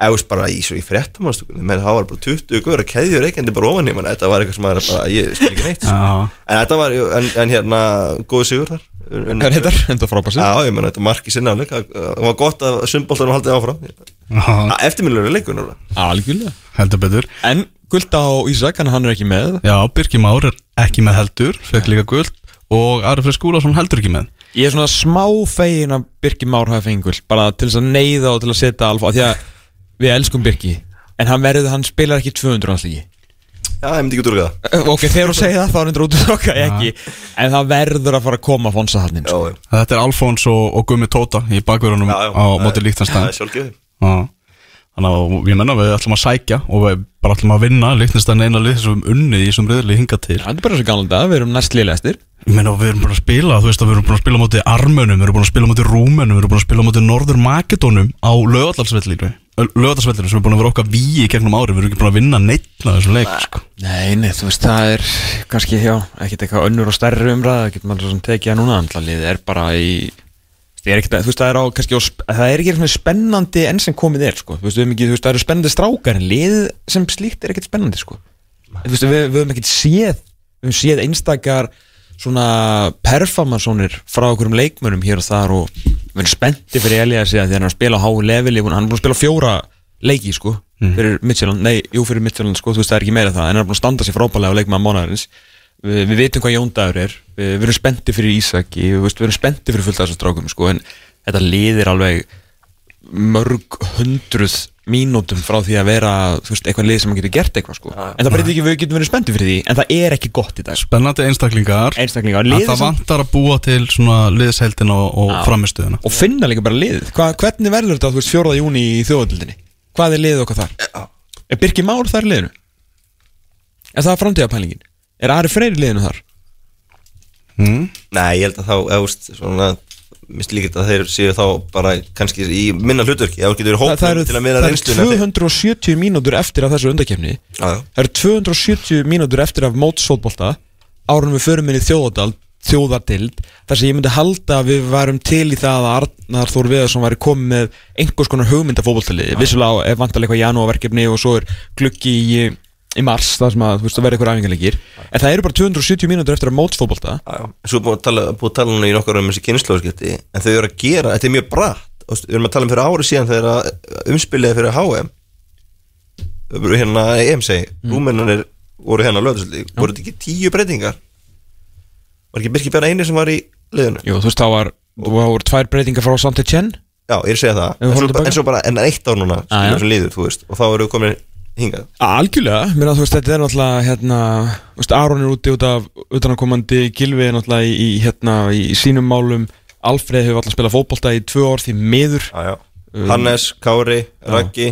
þú veist bara í svo í fréttum menn það var bara 20 guður að keðjur reykjandi bara ofan í mann, þetta var eitthvað sem bara, ég skil ekki neitt sko. En þetta var, en, en hérna góð sigur þar er þetta, enda frábært Já, ég menn þetta mark í sinna áleik Það var gott að sundbóltanum haldið áfram. Já, Eftirminnilega leikur náttúrulega Algjörlega. Heldur betur. En Gulda og Ísak, hann hann er ekki með. Já, Birkir Már er ekki með heldur fekk líka guld og Ari Freyr Skúlason heldur ekki með. Ég er svona smá fegin að Birki Már hafi fengið guld Bara til þess að neyða og til að setja alfa Því að við elskum Birki En hann verður, hann spilar ekki 200 hans líki Já, ég myndi ekki út úr það. Ok, þegar þú segir það, þá er hann út ok, ekki. En það verður að fara að koma Fonsa hann já, Þetta er Alfons og, og Gummi Tóta í bakverðunum á móti Það sjálfgefið Þannig að ég menna við ætlum að sækja og við bara ætlum að vinna líktanstæðin eina lið sem unnið í þessum riðli hinga til. Það er bara gamla dag, við erum næst liðlegastir. Ég meina við erum búin að spila, þú veist að við erum búin að spila móti Armönum, við erum búin að spila móti Rúmenum, við erum búin að spila móti Norður Makedónum á lögadalsvellinu lögadalsvellinu sem er búin að vera okkar víi í gegnum ári, við erum ekki búin að vinna neitt á þessum leik sko. Nei, nei, þú veist, það er kannski, já, ekkert eitthvað önnur og stærri umræða, það getur maður svo sem tekið það núna, en liðið er bara í, er þú veist, það er á, kannski, það er ekki spennandi enn sem komið er, sko, veist, ekki, veist, það eru spennandi strákar, en liðið sem slíkt er ekkert spennandi, sko, við, við höfum ekkert séð, við höfum séð einstakar svona performansónir frá okkur um leikmönum hér og þar og við erum spennti fyrir Elias að hann spila á háu leveli, hann er búin að spila fjóra leiki, sko, fyrir Midtjylland, sko, það er ekki meira það, en hann er búin að standa sér frábælega á leikmann mánaðarins við, við vitum hvað Jón Dagur er. Við, við erum spennti fyrir Ísaki. Við, veist, við erum spennti fyrir fullt af þessum strákum sko, en þetta liðir alveg mörg hundruð mínútum frá því að vera þú veist, eitthvað lið sem getur gert eitthvað sko. en það breytir ekki að við getum verið spenntu fyrir því en það er ekki gott í dag Spennandi einstaklingar. Einstaklingar, að liðið það sem, vantar að búa til svona liðsheldin og, og framistuðuna og finna líka bara liðið. Hva, hvernig verður þetta þú veist 4. júni í þjóðvöldinni hvað er liðið okkar þar? Er Birki Már þar liðinu? Er það framtíðapælingin er Ari Freyr í liðinu þar? Mm. Nei, ég held að þá, eða, úst, svona Mist líka að þeir séu þá bara kannski í minna hlutverki það, það eru, það eru reynsluna 270 mínútur eftir af þessu undakefni Já, já. Það eru 270 mínútur eftir af mótsfótbolta árunum við förum inn í þjóðadald þjóðadild, þar sem ég myndi halda að við varum til í það að Arnar Þór Viðarsson væri komið með einhvers konar hugmyndafótboltaliði, vissulega er vantarlega eitthvað janúarverkefni og svo er gluggi í, í mars, það sem að þú veist að vera eitthvað æfingarleikir, en það eru bara 270 mínútur eftir Já, já. Svo búið að tala, búið að tala núna í nokkur um þessi kynnslóðskipti En þau eru að gera, þetta er mjög veist, Við erum að tala um fyrir ári síðan þegar að umspiliði fyrir HM Hérna EM segi mm. Rúmenanir voru hérna að löða Voru þetta ekki tíu breytingar? Var ekki Birki bara eini sem var í liðinu? Jú, þú veist, þá var, voru tvær breytingar frá Sante Chen Já, ég er að segja það. En horfum svo, en svo bara, en eitt ár núna Ah, sem liður, þú veist. Og þá eru við komin hingað? Algjörlega, mér að þú veist, þetta er náttúrulega hérna, þú veist, Aron er úti út af utanakomandi Gilvi er náttúrulega í, hérna, í sínum málum. Alfreð hefur alltaf spilað fótbolta í tvö ár því miður. Já, já. Hannes, Kári, Raggi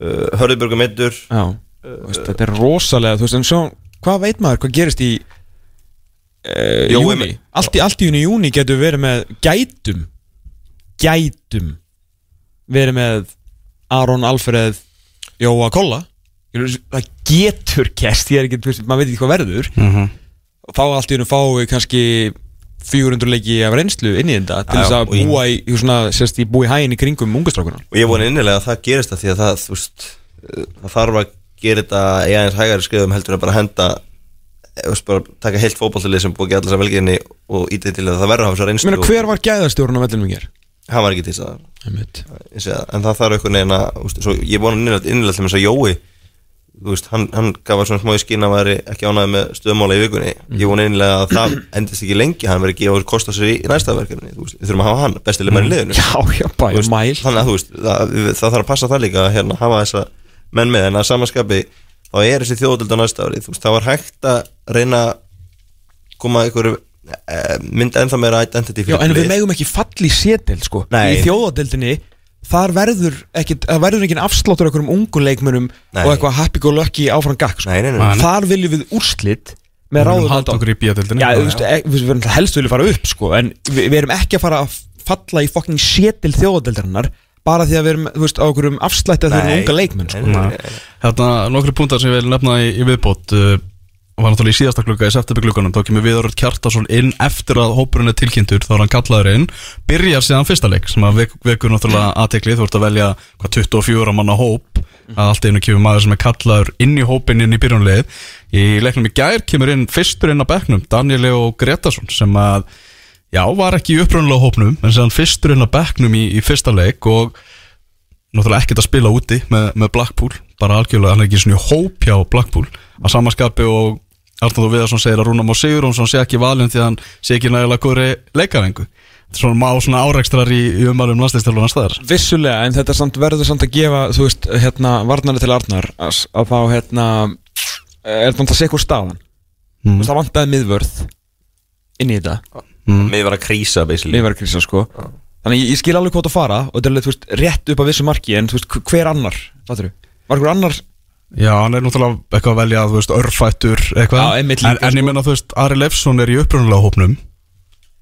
uh, Hörðubjörgum Middur Já, þú veist, þetta er rosalega, þú veist, en svo, hvað veit maður, hvað gerist í uh, júni? Allt í, allt í júni, júni getur verið með gætum, gætum, verið með Aron, Alfreð, Jóa, Kolla, það getur kest, ég er ekki, maður veit ekki hvað verður, Mm og þá allt í fáum við kannski 400 leiki af reynslu inn í þetta til þess að í- búa í, í svona, sérst, í búi hægin í kringum ungastrákunar. Og ég vona innilega að það gerist það því að það, veist, uh, það þarf að gera þetta í aðeins hægari skrifum heldur en bara henda, veist, bara taka heilt fótballtalið sem búið að gera allar sem velginni og ítið til að það verður að hafa svo reynslu meina, hver var gæðastjórun á vellinum í ger? og hann var ekki til þess að, En það þarf einhvern veginn að, ég vona innilega, til þess að Jói, veist, hann, hann gaf að svona smá í skinn að væri ekki ánæði með stöðmála í vikunni, ég vona innilega að það endist ekki lengi, hann verið að gefa kost á sér í, næsta verkefni, þú veist, við þurfum að hafa hann, bestileg menn í liðinu. Já, já, bæja veist, þannig að þú veist það, það þarf að passa það líka að hérna, hafa þessa menn með. En að samanskapi þá er þessi þjóðdild á næsta ári. Þú veist, það var hægt að reyna að koma ykkur eh, mynda ennþá meira identity Já, fyrir en við lið. megum ekki falli í sétil, sko Nei. Í þjóðadeildinni Þar verður ekki, það verður ekki afsláttur okkur um ungu leikmönum og eitthvað happy go lucky áfram gakk sko. Nei, nei, nei, Nei. Þar viljum við úrslit með ráðum halda okkur í bíadildinni Já, þú veist, e- við verðum alltaf helst vilja fara upp sko, en við, við erum ekki að fara að falla í fokking sétil þjóðadeildarinnar bara því að við erum, þú veist, á okkur um afslætti að þau eru Nei. unga leikmenn sko. Nei. Hérna, nokkru punktar sem ég vil nefna í, í viðbót uh, var náttúrulega í síðasta klukka í september klukkanum þá kemur Viðarur Kjartason inn eftir að hópurinn er tilkynntur þá er hann kallaður inn byrjar síðan fyrsta leik sem að vek, vekur náttúrulega aðtekli þú ert að velja hvað 24 manna hóp að allt einu kemur maður sem er kallaður inn í hópin inn í byrjunleið í leiknum í gær kemur inn fyrstur inn á bekknum Daniel Leo Gretarsson sem að já var ekki í upprunalega hópnum en sem fyrstur inn á bekknum í, í fyrsta leik og náttúrulega ekkert að spila úti með, með Blackpool bara algjörlega, hann er ekki svona hóp hjá Blackpool. Að samaskapi og Arnóður Viðarsson segir að Rúnar Má Sigurjónsson sé ekki valin því að hann sé ekki nægilega góðri leikarengu þetta er svona má svona áreikstrar í, í umælum landsleistelurna staðar. Vissulega, en þetta samt, verður samt að gefa þú veist, hérna, varnarni til Arnar að, að þá, hérna er þetta að sé eitthvað staðan Mm. Þú það vantaði miðvörð inn í þetta, var að krísa basically. Miðvörðkrísa sko. Þannig ég, ég skil alveg hvað það fara og þetta er alveg, þú veist, rétt upp að vissu marki en þú veist, hver annar, fattur var hver annar Já, hann er náttúrulega eitthvað að velja þú veist, örfættur eitthvað. Já, einmitt en, líka, en ég sko. menna, þú veist, Ari Leifsson er í upprunalega hópnum.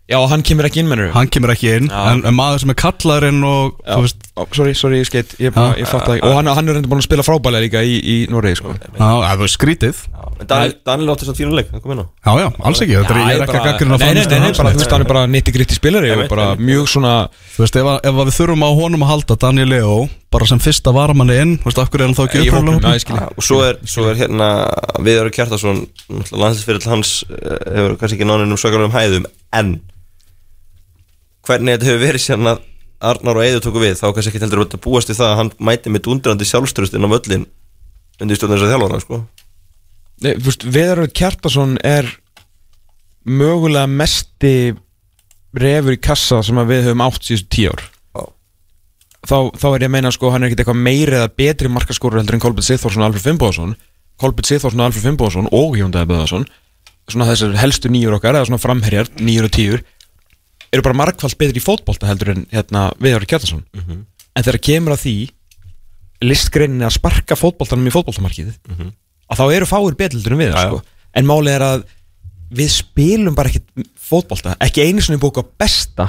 Já, hann kemur ekki inn mennur hann kemur ekki inn, Já. en, en maður sem er kallaður inn og, þú veist, sorry, sorry, ég skeitt, ég, Já. ég fatt ekki og hann, hann er reynda búin að spila frábælega líka í, í Noregi sko. Já, það er skrítið. En Daniel, Daniel átti svo fínuleik, hann kom inn á. Já, já, alls ekki, þetta er, ég er ekki að gaggrina Nei, nei, nei, nei, bara, þú veist, hann er bara nýtti gritti spilari Ég og bara mjög svona Þú veist, ef, að- ef að við þurfum á honum að halda Daniel Leo bara sem fyrsta varamanni inn Þú veist, af hverju er hann þá ekki í Ah, Og svo er, svo er hérna Viðar Kjartason Landslisfyrir hans eh, hefur kannski ekki náninn um svakalegum hæðum En Hvernig þetta hefur verið sérna Arnar og Eiður tóku við Þá kannski ekki heldur að búast við það að hann mæti með dundrandi sjálfströst inn á völlin Undir stjórnir þess að þjálfara sko. Nei, þú veist, Veðaröð Kjartason er mögulega mesti refur í kassa sem að við höfum átt síðustu tíu ár. Þá, þá er ég að meina sko hann er ekkert eitthvað meiri eða betri markaskorur heldur en Kolbjörn Sitþórsson og Alfred Fimboðsson Kolbjörn Sitþórsson og Alfred Fimboðsson og Jóndaði Böðarsson svona þessar helstu nýjur okkar eða svona framherjar, nýjur og tíur eru bara markfalls betri í fótbolta heldur en hérna Viðar Kjartason en þegar kemur að því listgreininni að sparka fótboltanum í fótboltamarkið að þá eru fáir betldur en við sko. en málið er að við spilum bara ekkit fótbolta ekki einu svona búið á besta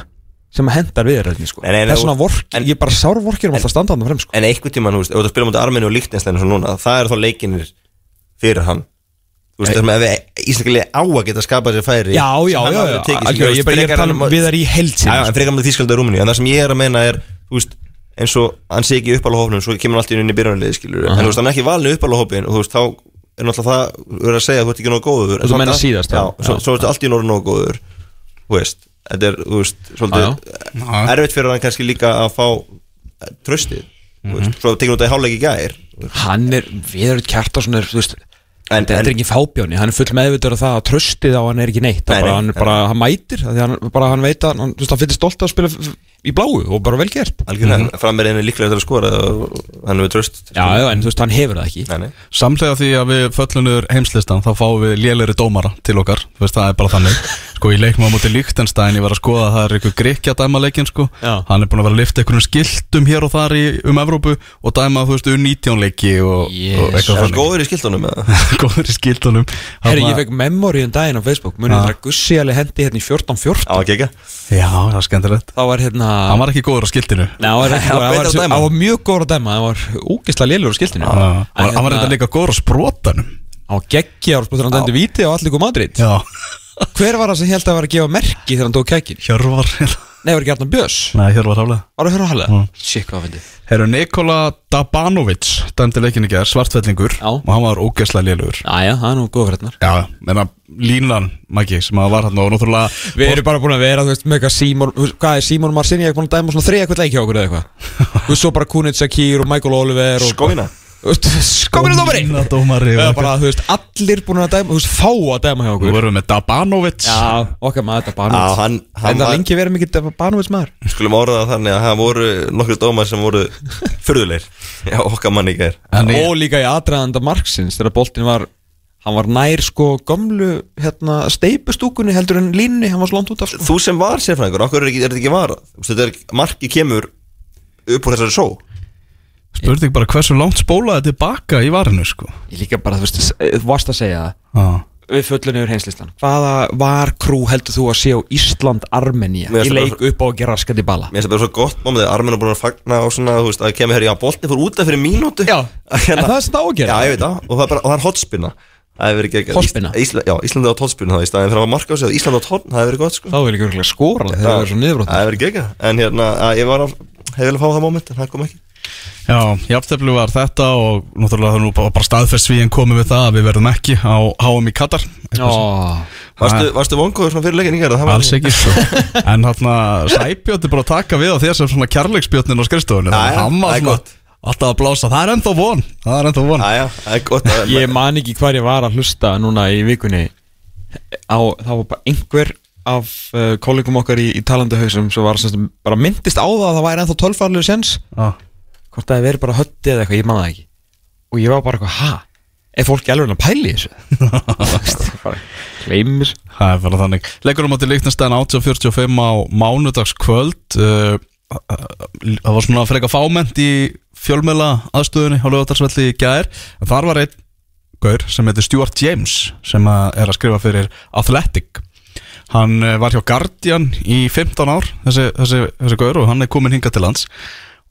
sem hendar sko. Nei, nei, nei, það er svona og- vork, en- ég er bara sárvorkir um alltaf að standa hann frem sko. En einhvern tímann, þú veist, ef þú spilum út Armeni og Líktinstein og núna, það er þá leikinir fyrir hann. Þú veist, þessum ef við Íslandilega á að geta skapað sér færi já, já, já, já, þú ég er bara ég er frekar að tala um en- viðar í Já, heilsin já, en frekar með Þískalda og Rúmini En það sem ég er að meina er, þú veist eins og hann sé ekki uppála hófnum svo kemur hann alltaf inn í byrjunarliði skilur en þú veist er og þú veist þá er náttúrulega það verið að segja að þú ert ekki nógu góður. Þú meina síðast, já, já. svo, Já. svo ertu allt í nógu nógu góður þú veist þetta er þú veist svolítið erfitt fyrir hann kannski líka að fá eh, tröstið þú Mhm. veist svo tekur hálfleik í gær. Hann er, viðar Kjartason er þú veist, En- þetta en- er ekki fábjóni hann er full meðvitað af það að tröstið á hann er ekki neitt Nei, nei, bara, nei, hann, er bara, hann mætir af því hann, bara, hann veit að hann, þú veist, hann fyrir stolt að spila í bláu og bara vel gert. Algjörlega mm -hmm. frammeir einu líklega til að skora og hann hefur tröst já, já, en þú veist, hann hefur það ekki. Nei, nei. Samlega því að við föllunur heimslistan þá fáum við lélæri dómara til okkar Þú veist, það er bara þannig Sko, í leikma á móti Líktenstein, ég var að skoða að það er einhver grikja dæma leikin, sko. Já. Hann er búin að vera að lifta einhvern skiltum hér og þar í, um Evrópu og dæma, þú veist, um 19 leiki og, og Yes. eitthvað Það er þannig. góður í skiltunum eða? Góður í skildunum Herri, ég fekk memory um daginn á Facebook. Munið það að Gussi alveg hendi hérna í 14-14 á að gegja Já, það er skemmtilegt. Þá var hérna Hann var ekki góður á skiltinu. Nei, hann var, var var, var mjög góður að dæma. Hann var úgislega lélur á skiltinu. Hann var hérna- líka góður á sprótanum var geggja ára þegar hann dæmdi víti á allir Madrid. Já, hver var það sem held að vera að gefa merki þegar hann tók kækin? Hjörvar nei, var ekki Arnar Björns? Nei, Hjörvar haflega var það á hallega Já. shit, hvað fyndi Herru, Nikola Dabanovic dæmdi leikinni gerð, svartfellingur Já. og hann var ógeðslega lélugur. Æja, það er nú góð fréttnar Já, menna línan, Maggi, sem að var hann og náttúrulega Við erum bara búin að vera, þú veist, með eitthvað Simon Hvað er Simon Marcini, ég er búin að dæma svona þrið eitthvað leiki á okkur eða eitthvað. Svo bara Kunit Sakir og Michael Oliver og Skóina Skóminu dómari. Skómina dómari Eða bara, þú veist, allir búin að dæma, þú veist, fá að dæma hjá Við okkur vorum með Dabanovic. Já, okkar maður, Já, Banovits hann, hann En það var, lengi verið mikið Banovits maður? Skulum orða það þannig að það voru nokkur dómar sem voru fyrðulegir Já, okkar manni í gær. En ég- Og líka í aðdraðanda marksins Þegar boltin var, hann var nær sko Gömlu, hérna, steipustúkunni Heldur en línni, hann var svo langt út af sko. Þú sem var sérfræðingur, okkur er, ekki, er þetta ekki varað Þú veist, Þetta er, marki kemur upp úr þessari só Spurning bara hversu langt spólaði tilbaka í varinu, sko. Ég líka bara, þú veist, þú varst að segja það. Já. Við föllum yfir heimslistan hvaða var krú heldur þú að sé á Ísland-Armenia í leik upp á að gera í bala? Mér finnst það bara svo gott mámið að Armin er búin að fagna og svona, þú veist, að kemur hér, já, boltin fór út af fyrir mínútu. Já, Að en það er að gera. Já, ég veit það, og það er, bara, og það er hotspinna. Það hefur verið geggjað. Hornspinna? Ís- Ísla, Já, Íslandi á hotspinna það í staðin fyrir að marka á sig að Íslandi á tónn, það hefur verið gott sko. Þá vil ég ekki skora þegar það er svo niðurbrótt Það hefur verið geggjað, en hérna, að ég var að hefði vel að fá það moment, en það kom ekki Já, jafntefli var þetta og náttúrulega það er nú bara bara en komið við það að við verðum ekki á HM í Katar. Sem- Varstu, varstu vongóður svona fyrir leikin í gerð? Alls ekki sko. En þarna Sæbjörn er bara að taka við á þér sem svona kærleiksbjörnin á Hann það er svona alltaf að blása. Það er ennþá von. Það er ennþá von. Það er gott að ég man ekki hvar ég var að hlusta núna í vikunni. Á, það var bara einhver af uh, kollegum okkar í, í talandi hausum sem var sem bara myndist á það að það væri ennþá tölfarlegu sens Já. Hvort það hefði verið bara hötti eða eitthvað, ég man það ekki. Og ég var bara eitthvað, ha? Er fólk alveg að pæli þessu? Gleimir Það er bara þannig. Leikur á móti Líknarstæðan 1845 á mánudagskvöld. Uh, Það var svona freka fáment í fjölmjöla aðstöðunni á lögatarsvelli í gær. En þar var einn gaur sem heitir Stuart James sem er að skrifa fyrir Athletic. Hann eh, var hjá Guardian í 15 ár þessi, þessi, þessi gaur og hann er komin hingað til lands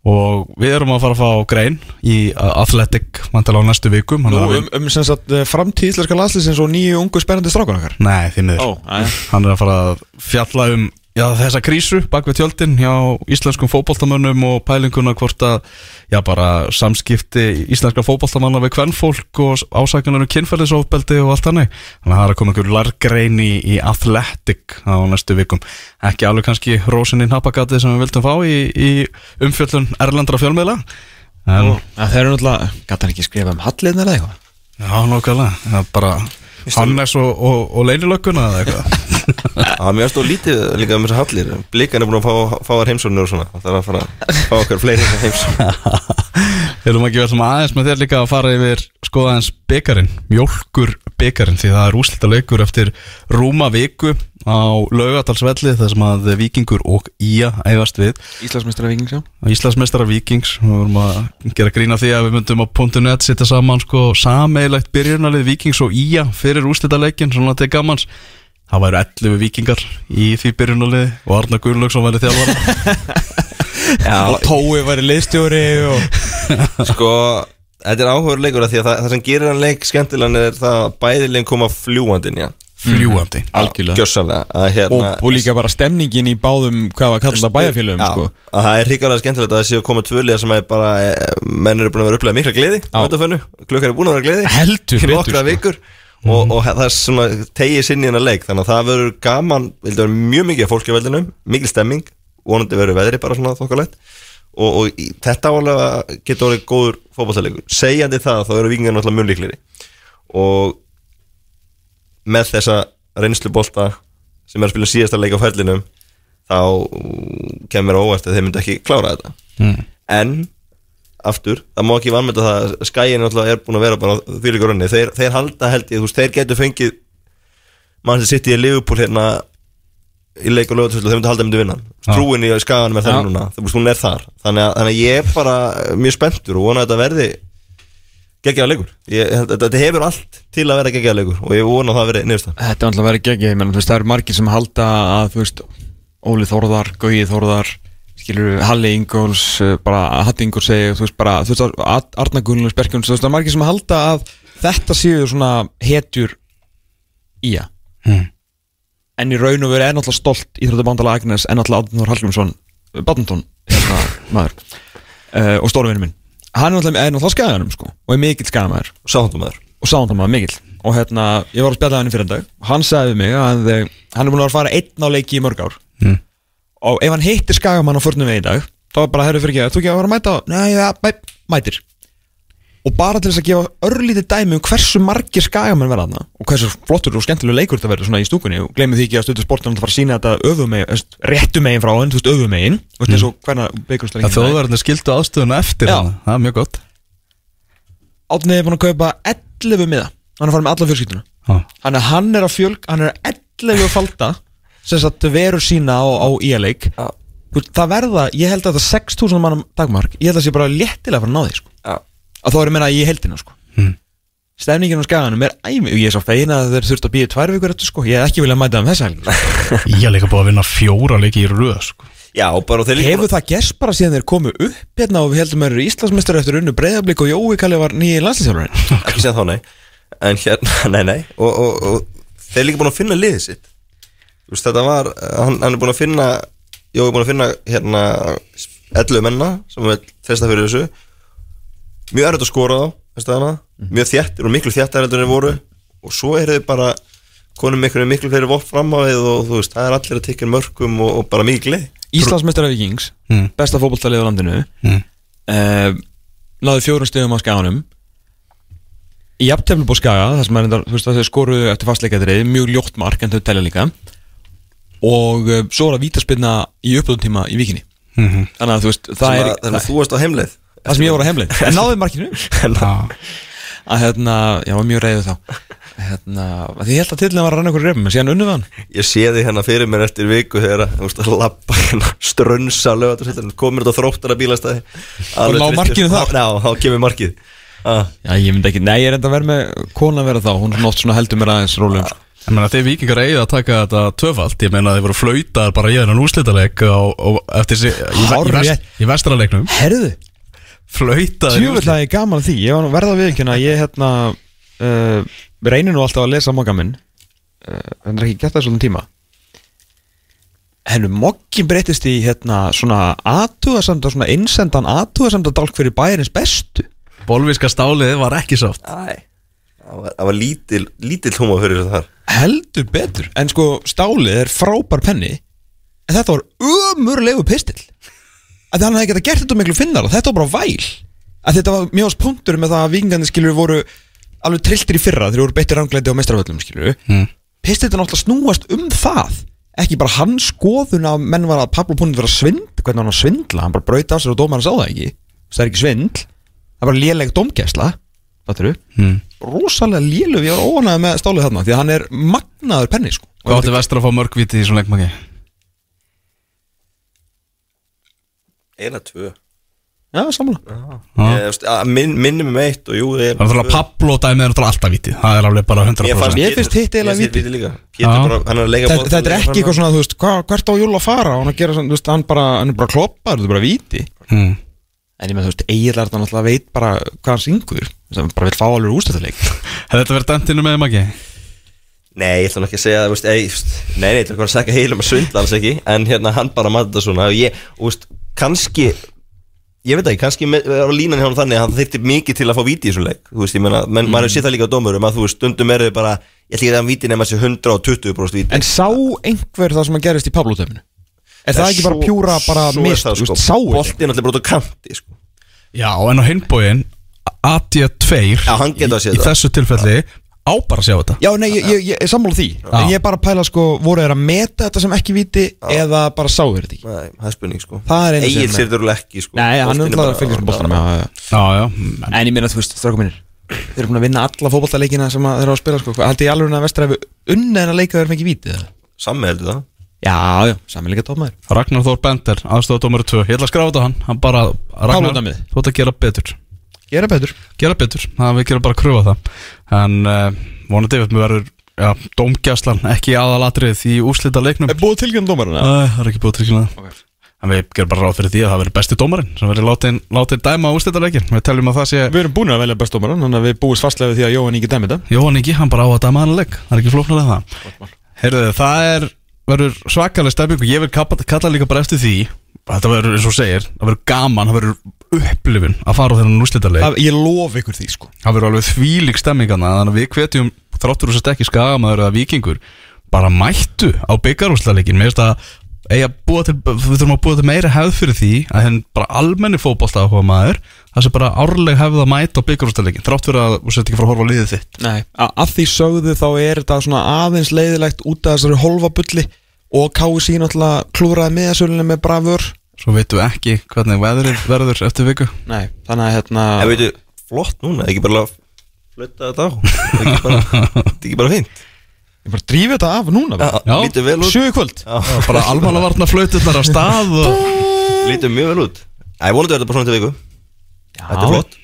og við erum að fara að fá grein í uh, Athletic vantilega á næstu vikum Nú, um, um sem sagt uh, framtíð íslenska landslýsins og nýju ungu spennandi strákar okkar Nei, því miður. Aðja Hann er að fara að fjalla um já, þessa krísu bak við tjöldin hjá íslenskum fótboltamönnum og pælinguna hvort að já, bara samskipti íslenska fótboltamanna við kvennfólk og ásækunar um kynferðisofbeldi og allt hannig. Þannig að það er að koma einhver largrein í, í athletic á næstu vikum. Ekki alveg kannski rósininn hapagati sem við vildum fá í, í umfjöllun erlendra fjölmiðla. En, Það er náttúrulega, gæti hann ekki skrifa um halliðna eða eitthvað? já, nokkvæmlega. Það er bara Hannes og, og, og leinilögguna eða eitthvað Það er mjög stóð lítið líka um þessar hallir. Blikan er búin að fá, fá þar heimsóknir og svona. Það er að fara að fá okkar fleiri heimsóknir. Erum ekki verið sem aðeins með þér líka að fara yfir skoða aðeins byggarinn, mjólkur byggarinn því það er úslita leikur eftir rúma viku á laugadalsvelli þar sem að vikingur og ía eigast við. Íslandsmeistara vikings, já. Íslandsmeistara vikings við vorum að gera grína því að við myndum á .net sitta saman sko sameilegt byrjunalið vikings og ía fyrir úslita leikin svona til gamans það væru 11 vikingar í því byrjunalið og Arna Gunnlaugsson væri þjálfara Og Tói væri liðstjóri og Sko, þetta er áhugur leikur af Því að það, það sem gerir hann leik skemmtilegan er það að bæði leik koma fljúandinn, já fljúandi Algjörlega. Gjössalega að hérna og, og líka bara stemningin í báðum hvað var kallað það bæjarfélögum Já, sko. að það er hrikalega skemmtilegt að það séu að koma tvöliða sem er bara, eh, menn eru búin að vera upplega mikla gleði á þetta klukkar er búin að vera gleði Í sko. vikur og, og það er svona tegið sinni innan leik þannig að það verður gaman, vildi vera mjög mikið af fólki á veldinum, mikil stemming vonandi verður veðri bara svona þokkalegt og, og í, þetta álega getur orðið góður fótballtalegur segjandi það þá eru vikingar náttúrulega mjög líklegri og með þessa reynslubolta sem er að spila síðasta leik á ferlinum þá kemur óvart að þeir myndu ekki klára þetta Mm. en aftur, það má ekki vanmynda það að skæin er búin að vera bara því líka rönni, þeir, þeir halda held ég, þú veist, þeir getur fengið mann sem sitt í Liverpool hérna í leik og lögatöfslu, þeir myndi halda að myndi vinna. Trúin í skaganum er það núna, þú veist, hún er þar. Þannig að, þannig að ég er bara mjög spenntur og vona að þetta verði geggjaða leikur. Ég, þetta, þetta hefur allt til að vera geggjaða leikur og ég vona að það verði niðursta Þetta er alltaf verið geggi, ég menn, þú veist, það eru margir sem halda að, þú veist, Óli Þórðar, Gauji Þórðar, skilur, Halli Ingóls, eh, bara Hatti Ingóls segja, þú veist, bara, þú veist, Ar- Arna Gunnlunds, Berkjóns, þú veist, það eru margir sem halda að þetta séu svona hetjur ía. Mm. En í raun og veru er náttúrulega stolt Íþróttabandala Agnes en náttúrulega Átnur Hallgrímsson, Badminton, hérna, maður, uh, og stórvinu minn. Hann er náttúrulega, er skæðanum, sko, og er mikill skæðamæður og sáhandum maður og sáðan maður mikill og hérna, ég var að spjalla hann í fyrir dag og hann sagði mig að eh, hann er búin að að fara einn á leiki í mörg ár Mm. Og ef hann hittir skagamann á förnum við í dag þá var bara, herru fyrir ekki, þú ekki að vera að mæta Nei, ja, mæ, mætir. Og bara til þess að gefa örlítið dæmi um hversu margir skagamenn verða þarna og hversu flottur og skemmtilega leikur þetta verður svona í stúkunni og glemir því ekki að stöðu sportunum að fara að sína þetta öfumegin, réttu megin frá hann, þú veist öfumegin þú veist eins og hvernig beikurstæling Það þjóðverðinu skildu aðstöðuna eftir Já. hana. Það er mjög gott. Átnið er búin að kaupa 11 miða. Hann er að fara með alla að hann er að fjölg Hann er að 11 að falda sagt verur sína á, á íaleik Já. Það verða, ég held að þetta 6.000 mannum dagmark Ég held að það sé bara léttilega að fara að ná því sko. Já. Að þá er að meina í heldina sko. Mm. Stefningin á skaganum er æmi og Ég er svo feina að þeir þurft að býja tvær vikur eftir sko. Ég hef ekki viljað mæta um þessa sko. Ég er líka búið að vinna fjóra leiki í röð sko. Já, og bara og þeir líka Hefur það gerst bara síðan þeir komu upp hérna og við heldum að þeir eru Íslandsmeistar eftir unnu breyðablík og Jói Kalli var nýji landslýsjálfurinn ekki séð þá nei en hérna, nei nei og, og, og þeir er líka búin að finna liðið sitt veist, þetta var, hann, hann er búin að finna Jó, er búin að finna hérna 11 menna sem vil treysta fyrir þessu mjög erfitt að skora þá það hana? mjög þjættir og miklu þjættar heldur en þeir voru og svo eru þeir bara konum miklu, miklu fleiri vopp fram á við og þú veist, það er allir að tekja mörgum og, og bara mikið gleði Íslandsmeistar Vikings, Mm. besta fótballtalið á landinu Mm. uh, Náðu fjórum stegum á skaganum Í jafntefnum búið skaga Það sem er veist skoruðu eftir fastleikadrið Mjög ljótt mark en þau telja líka Og uh, svo er það vítaspinna Í uppöðum tíma í vikinni. Mhm. Þannig að þú veist, það það er það er þú varst á heimleið það sem ég voru að heimleið. En náðu markinu. Að hérna, ég var mjög reyðu þá. Hérna, að því ég held að tillin var að ranna ykkur reyfum En síðan unnum við hann. Ég sé þig hérna fyrir mér eftir viku þegar þú veist að lappa hérna strönsa komur þetta þróttara bílastæði. Og ná markinu þar? Þá kemur markið. Ah, Já, ég myndi ekki, nei, ég er enda að vera með kona að vera þá Hún er oft svona heldur mér aðeins rólegum sko. Ég meina þeir vikingar eigið að taka þetta tvöfalt. Ég meina þeir voru flautar bara í þennan úrslitaleg og, og eftir sig í, ve- í, Hárrétt. vest, í vestraleiknum Herðu, úrslit. að ég gaman að því. Ég var nú verða við ekki Ég hérna uh, reynir nú alltaf að lesa mokka minn. Uh, En það er ekki gert það svolítið tíma. Hennu mokkin breytist í hérna svona aðtugasamt Svona innsendan aðtugasamt að dálk fyrir bæjarins bestu. Bolvíska stálið var ekki sátt. Æ Það var, það var lítil, lítil tóma fyrir þessu þar Heldur betur. En sko stálið er frábær penni En þetta var ömurlegu pistil. Að hann hefði getað gert þetta miklu finnar þetta var bara væl. Að þetta var mjög ás punktur með það að vikingandi skilur voru alveg trilltir í fyrra þegar voru beittir rangleiti á mestrarvöllum skilur. Mm. Pistilin alltaf snúast um það ekki bara hans skoðun að menn var að Pablo Púnir var að svindla hvernig hann var að svindla, hann bara braut af sér og dómarinn sá það ekki. Það er ekki svindl. Það er bara léleg domgæsla fattur du? Mm. Rosalega léleg, ég var óanægð með stálið þarna því að hann er magnaður penni sko. Hvað átti vestur að fá mörgviti í svona leikmaki? Eina, tvö já, Ég, veist, að minn, Minnum um eitt og jú Það Það er náttúrulega Pablo dæmið er náttúrulega alltaf vitið Það er alveg bara 100% Mér finnst hitt eiginlega víti víti. líka Pétur Já. bara, hann er að leika þetta, þetta er ekki eitthvað svona, þú veist, hva, hvert á júl að fara og hann, að gera, svona, þú veist, hann, bara, hann er bara kloppar þetta er bara víti mm. En ég með þú veist, eiginlega er þetta náttúrulega veit bara hvað hann syngur sem bara vil fá alveg úrstættuleik Hefði þetta verið dæmtinu með maki? Nei, ég ætla nú ekki að segja, þú veist, ei, þú veist, nei, nei, ég ætla ekki að segja heilum að svindla alls ekki En hérna, hann bara maður þetta svona og ég, veist, kannski Ég veit ekki, kannski á línan hjá hann þannig að hann þyrfti mikið til að fá víti í þessu leik Þú veist, ég menna, menn, maður hefur séð það líka á dómurum að þú veist, stundum eru bara Ég ætla ekki að það víti nema þessi 120% víti. En sá einhver það sem að gerist í Pablo-töfnu er það ekki bara pjúra bara er mist, það, þú sko. veist, sá ekki? Boltinn allir bara út á kanti, sko. Já, en á hinbóin AD2 Já, hann getur að í, séð í þessu tilfelli á bara að sjá þetta. Já, nei, ég, ég, ég er sammála því. En ég er bara að pæla, sko, voru þeir að meta þetta sem ekki víti Eða bara sáu þeir þetta ekki? Nei, það er spurning, sko. Það er einu sem Egil er- sér þurrulega ekki, sko. Nei, hann er umhlað að fylgjast með boltanum já, já. Já, já. En ég meina, þú veist, strákum minnir Þeir eru búin að vinna alla fótballtaleikina sem að þeir eru að spila, sko. Haldi ég alveg að vestra ef unnið en að leika þeir fengi víti eða? Sammi heldur það Já, já, samanleika tómaður Ragnar Þór Bender, aðstofadómari 2 Ég ætla að skráta á hann, hann bara Ragnar, þú ætla að gera betur. Gera betur. Gera betur, það við gerum bara að kröfa það. En uh, vonandi við verður Já, dómgjastlan, ekki aðalatrið í úslita leiknum. Er búið tilgjörn dómarina? Æ, Það er ekki búið trygglega Ok. En við gerum bara ráð fyrir því að það verður besti dómarinn sem verður látin, látin dæma úslita leikin Við teljum að það sé Við erum búin að velja best dómaran Þannig að við búist fastlega við því að Jóhann ekki dæmi þetta. Jóhann Ingi, hann bara á að dæma hann leik. Það er ekki flóknar en það. Heyrðu, það er verður svakalega stefning og ég vil kalla, líka bara eftir því Þetta verður eins og segir, það verður gaman, það verður upplifun að fara á þennan Það- Ég lof ykkur því, sko. Það verður alveg þvílík stemmingana Þannig að við hvetjum þráttur þess að ekki skagamaður eða vikingur Bara mættu á byggarúsleikin Mér finnst að til, við þurfum að búa til meira hefð fyrir því að henn bara almenni fótbolta áhuga maður það sé bara árleg hefð að mæta á byggarúsleikin þrátt fyrir að þú sett ekki frá að horfa á liðið þitt. Nei, a- að því sögðu þá er þetta svona aðeins leiðilegt út af þessari holvabulli og KSI náttúrulega klúraði miðasölunni með bravur. Svo veitum við ekki hvernig veðrið verður eftir viku. Nei, þannig að hérna En veitu, flott núna, ekki bara flöta þetta á? Ekki bara, er ekki bara fínt Ég bara drífi þetta af núna. Já. Lítið vel út. Sjö í kvöld. Já, Bara almannavarna flauturnar á stað og... Lítið mjög vel út. Æ, vonandi verður þetta bara svona til viku. Þetta er flott.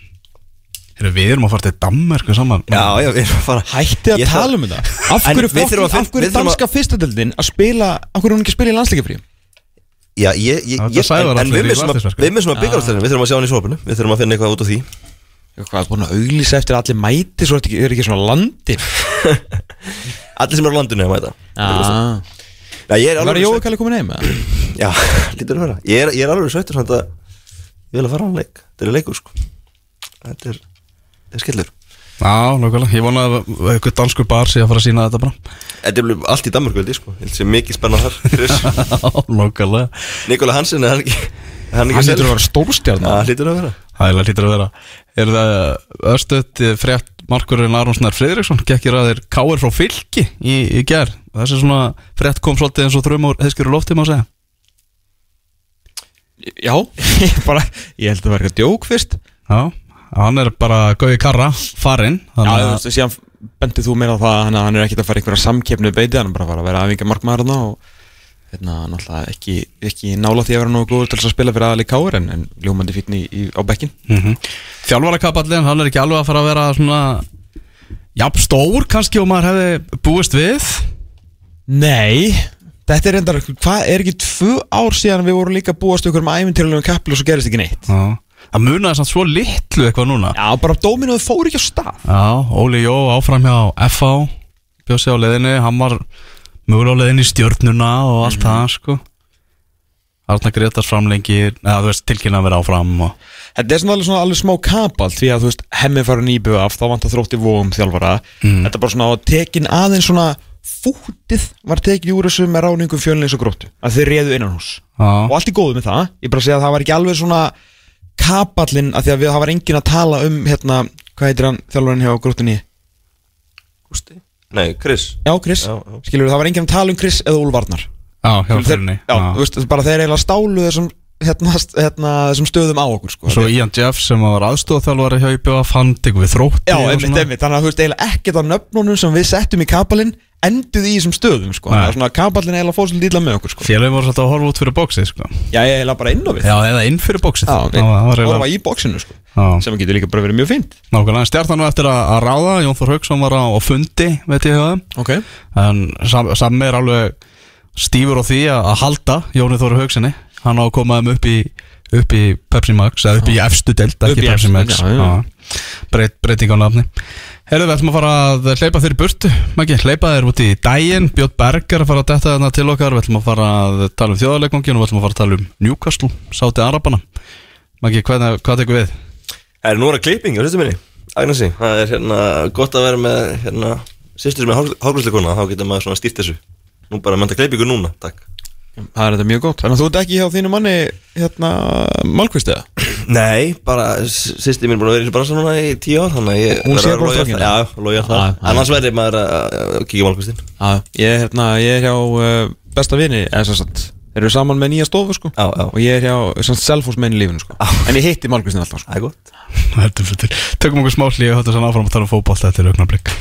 Heyrðu, Við erum að fara til Danmörku saman. Já, já, við erum að fara Hætti að Ég tala um þetta. Af En hverju, við þurfum að fokkin- fin- af hverju við þurfum að- danska fyrstadöldin að spila Af hverju er hún ekki að spila í landsleikafrí Já, ég, ég, Það ég sagði En, það en allir við í missum að, landsliðsverkefni. við missum að byggja ástæðinu Við þurfum að sjá hann í sopinu Við þurfum að finna eitthvað út á því Hvað, búin að auglýsa eftir að allir mæti Svo er þetta ekki, er ekki svona landi? Allir sem eru á landinu að mæta. Ah. Já, ég er Var alveg Jói Kalli komin heim? eða? Já, lítur að vera. Ég er, ég er alveg sveitur samt að Ég vil að fara á hann leik. Þetta er leikur sko. Þetta er, þetta er skellur. Já, nákvæmlega, ég vona að eitthvað danskur bar sé að fara að sína þetta bara. Þetta er alveg allt í Danmarku held ég sko. Ég held sem mikið spennan þar. Já, nákvæmlega. Nikola Hansen er hann ekki Hann er Hann lítur að vera stórstjarn Já, lítur að vera Það er lítur að vera. Er það östuðt frétt markurinn Aron Snær Friðriksson? Gekkir að þeir káir frá fylki í, í ger Þessi svona frétt kom svolítið eins og þrjum úr heiskjöru lofti má segja. Já, ég bara Ég held að það var eitthvað djók fyrst. Já, hann er bara Gauði Karra, farinn Já, þú veist, síðan bendið þú meira á það að hann, er ekkert að fara einhverja samkeppnu beiti hann er bara að vera aðvinga markmaður þarna og hérna, náttúrulega ekki, ekki nála því að vera nógu góður til að spila fyrir aðali káir en, en ljómandi fítni í, í, á bekkin mm -hmm. Þjálfarakapallin, hann er ekki alveg að fara að vera svona Jafn stór kannski og maður hefði búist við? Nei, þetta er reyndar hvað er ekki tvö ár síðan við vorum líka búast ykkur með æfintilegum kapplu og svo gerist ekki neitt? Já. Það munaði samt svo litlu eitthvað núna. Já, bara dóminuð fór ekki á stað. Já, Óli Jó áfram hjá FH Bjósi á leiðinni, hann var mögulega leiðinni í stjörnuna og allt það sko. Arna Gretars framlengi eða þú veist tilkynna að vera áfram og... Þetta er svona alveg, svona alveg smá kapalt því að þú veist, hemmi fara nýbu af þá vantar þrótti vóum þjálfara. Mm. Þetta er bara svona tekin aðeins svona fútið var tekin úr þessu með ráningum fjölnins og gróttu að þeir réðu innan hús og Já, allt í góðu með það. Ég bara segja að það var ekki alveg svona kapallin að því að við, það var engin að tala um hérna, hvað heitir hann þjálfarinn hjá gróttunni? Gústi? Nei, Chris. Já, Chris, Já, já. skilur það var enginn að tala um Chris eða Úlfarnar Já, hjá Þeir- fyrirni Já, þú veist, bara þeir eiginlega stálu þessum hérna, hérna, þessum stöðum á okkur sko. Svo Ian Jeff sem var aðstofþjálfari hjá IBF hann tekur við þrótti Já, einmitt, einmitt, þannig að þú veist eiginlega ekkert á nöfnunum sem við settum í kapalinn enduð í þessum stöðum sko. Þannig að svona kapallin eiginlega fór svolítið illa með okkur sko. Félagin voru svolítið að horfa út fyrir bóksið sko. Já, eiginlega bara inn á við Já, eða inn fyrir bóksið Já, við horfa í bóksinu sko. Já. sem getur líka bara verið mjög fínt Nákvæmlega, stjartan var eftir að, að ráða Jón Þór Hauksson var á, á fundi, veit ég hjá þeim Ok En sam, Sammi er alveg stífur á því að, að halda Jóni Þór Haukssoni Hann á að koma þeim upp í, upp í Pepsi Max Eða upp í efstu delt, ekki Pepsi Max. Breyting á nafni. Herðu, við ætlum að fara að hleypa þeir í burtu. Maggi, hleypa þeir út í daginn. Björn Berg er að fara að detta þarna til okkar. Við ætlum að fara að tala um þjóðarleikvangin Og við ætlum að fara að tala um Newcastle, sáti Arabana. Maggi, hvað, hvað tekur við? Það er nú að klipping á sýstu minni Agnesi, það er hérna gott að vera með hérna Sýstur sem er hálfgræsleikona Þá getur maður svona stýrt þessu. Nú bara menta klippingu núna, takk Það er þetta mjög gott. Þannig að þú ert ekki hjá þínu manni hérna Malkvist eða? Nei, bara sýstur mín er búin að vera í bransa núna í tíu ár Þannig að ég Hún að bara það Já, loja Já, það. Annars verður maður að kíkja málkvistin Já, ég, er hérna, ég er hjá uh, besta vini eða sem sagt Þeir eru saman með nýja stofu sko. Já, já. Og ég er hjá sem sagt, Selfoss menn í lífinu sko. En ég hitti Malkvistin alltaf sko. Það er gott. Tökum okkur smá hlýja og höfum sann áfram að tala um fótboll Þetta er augnablik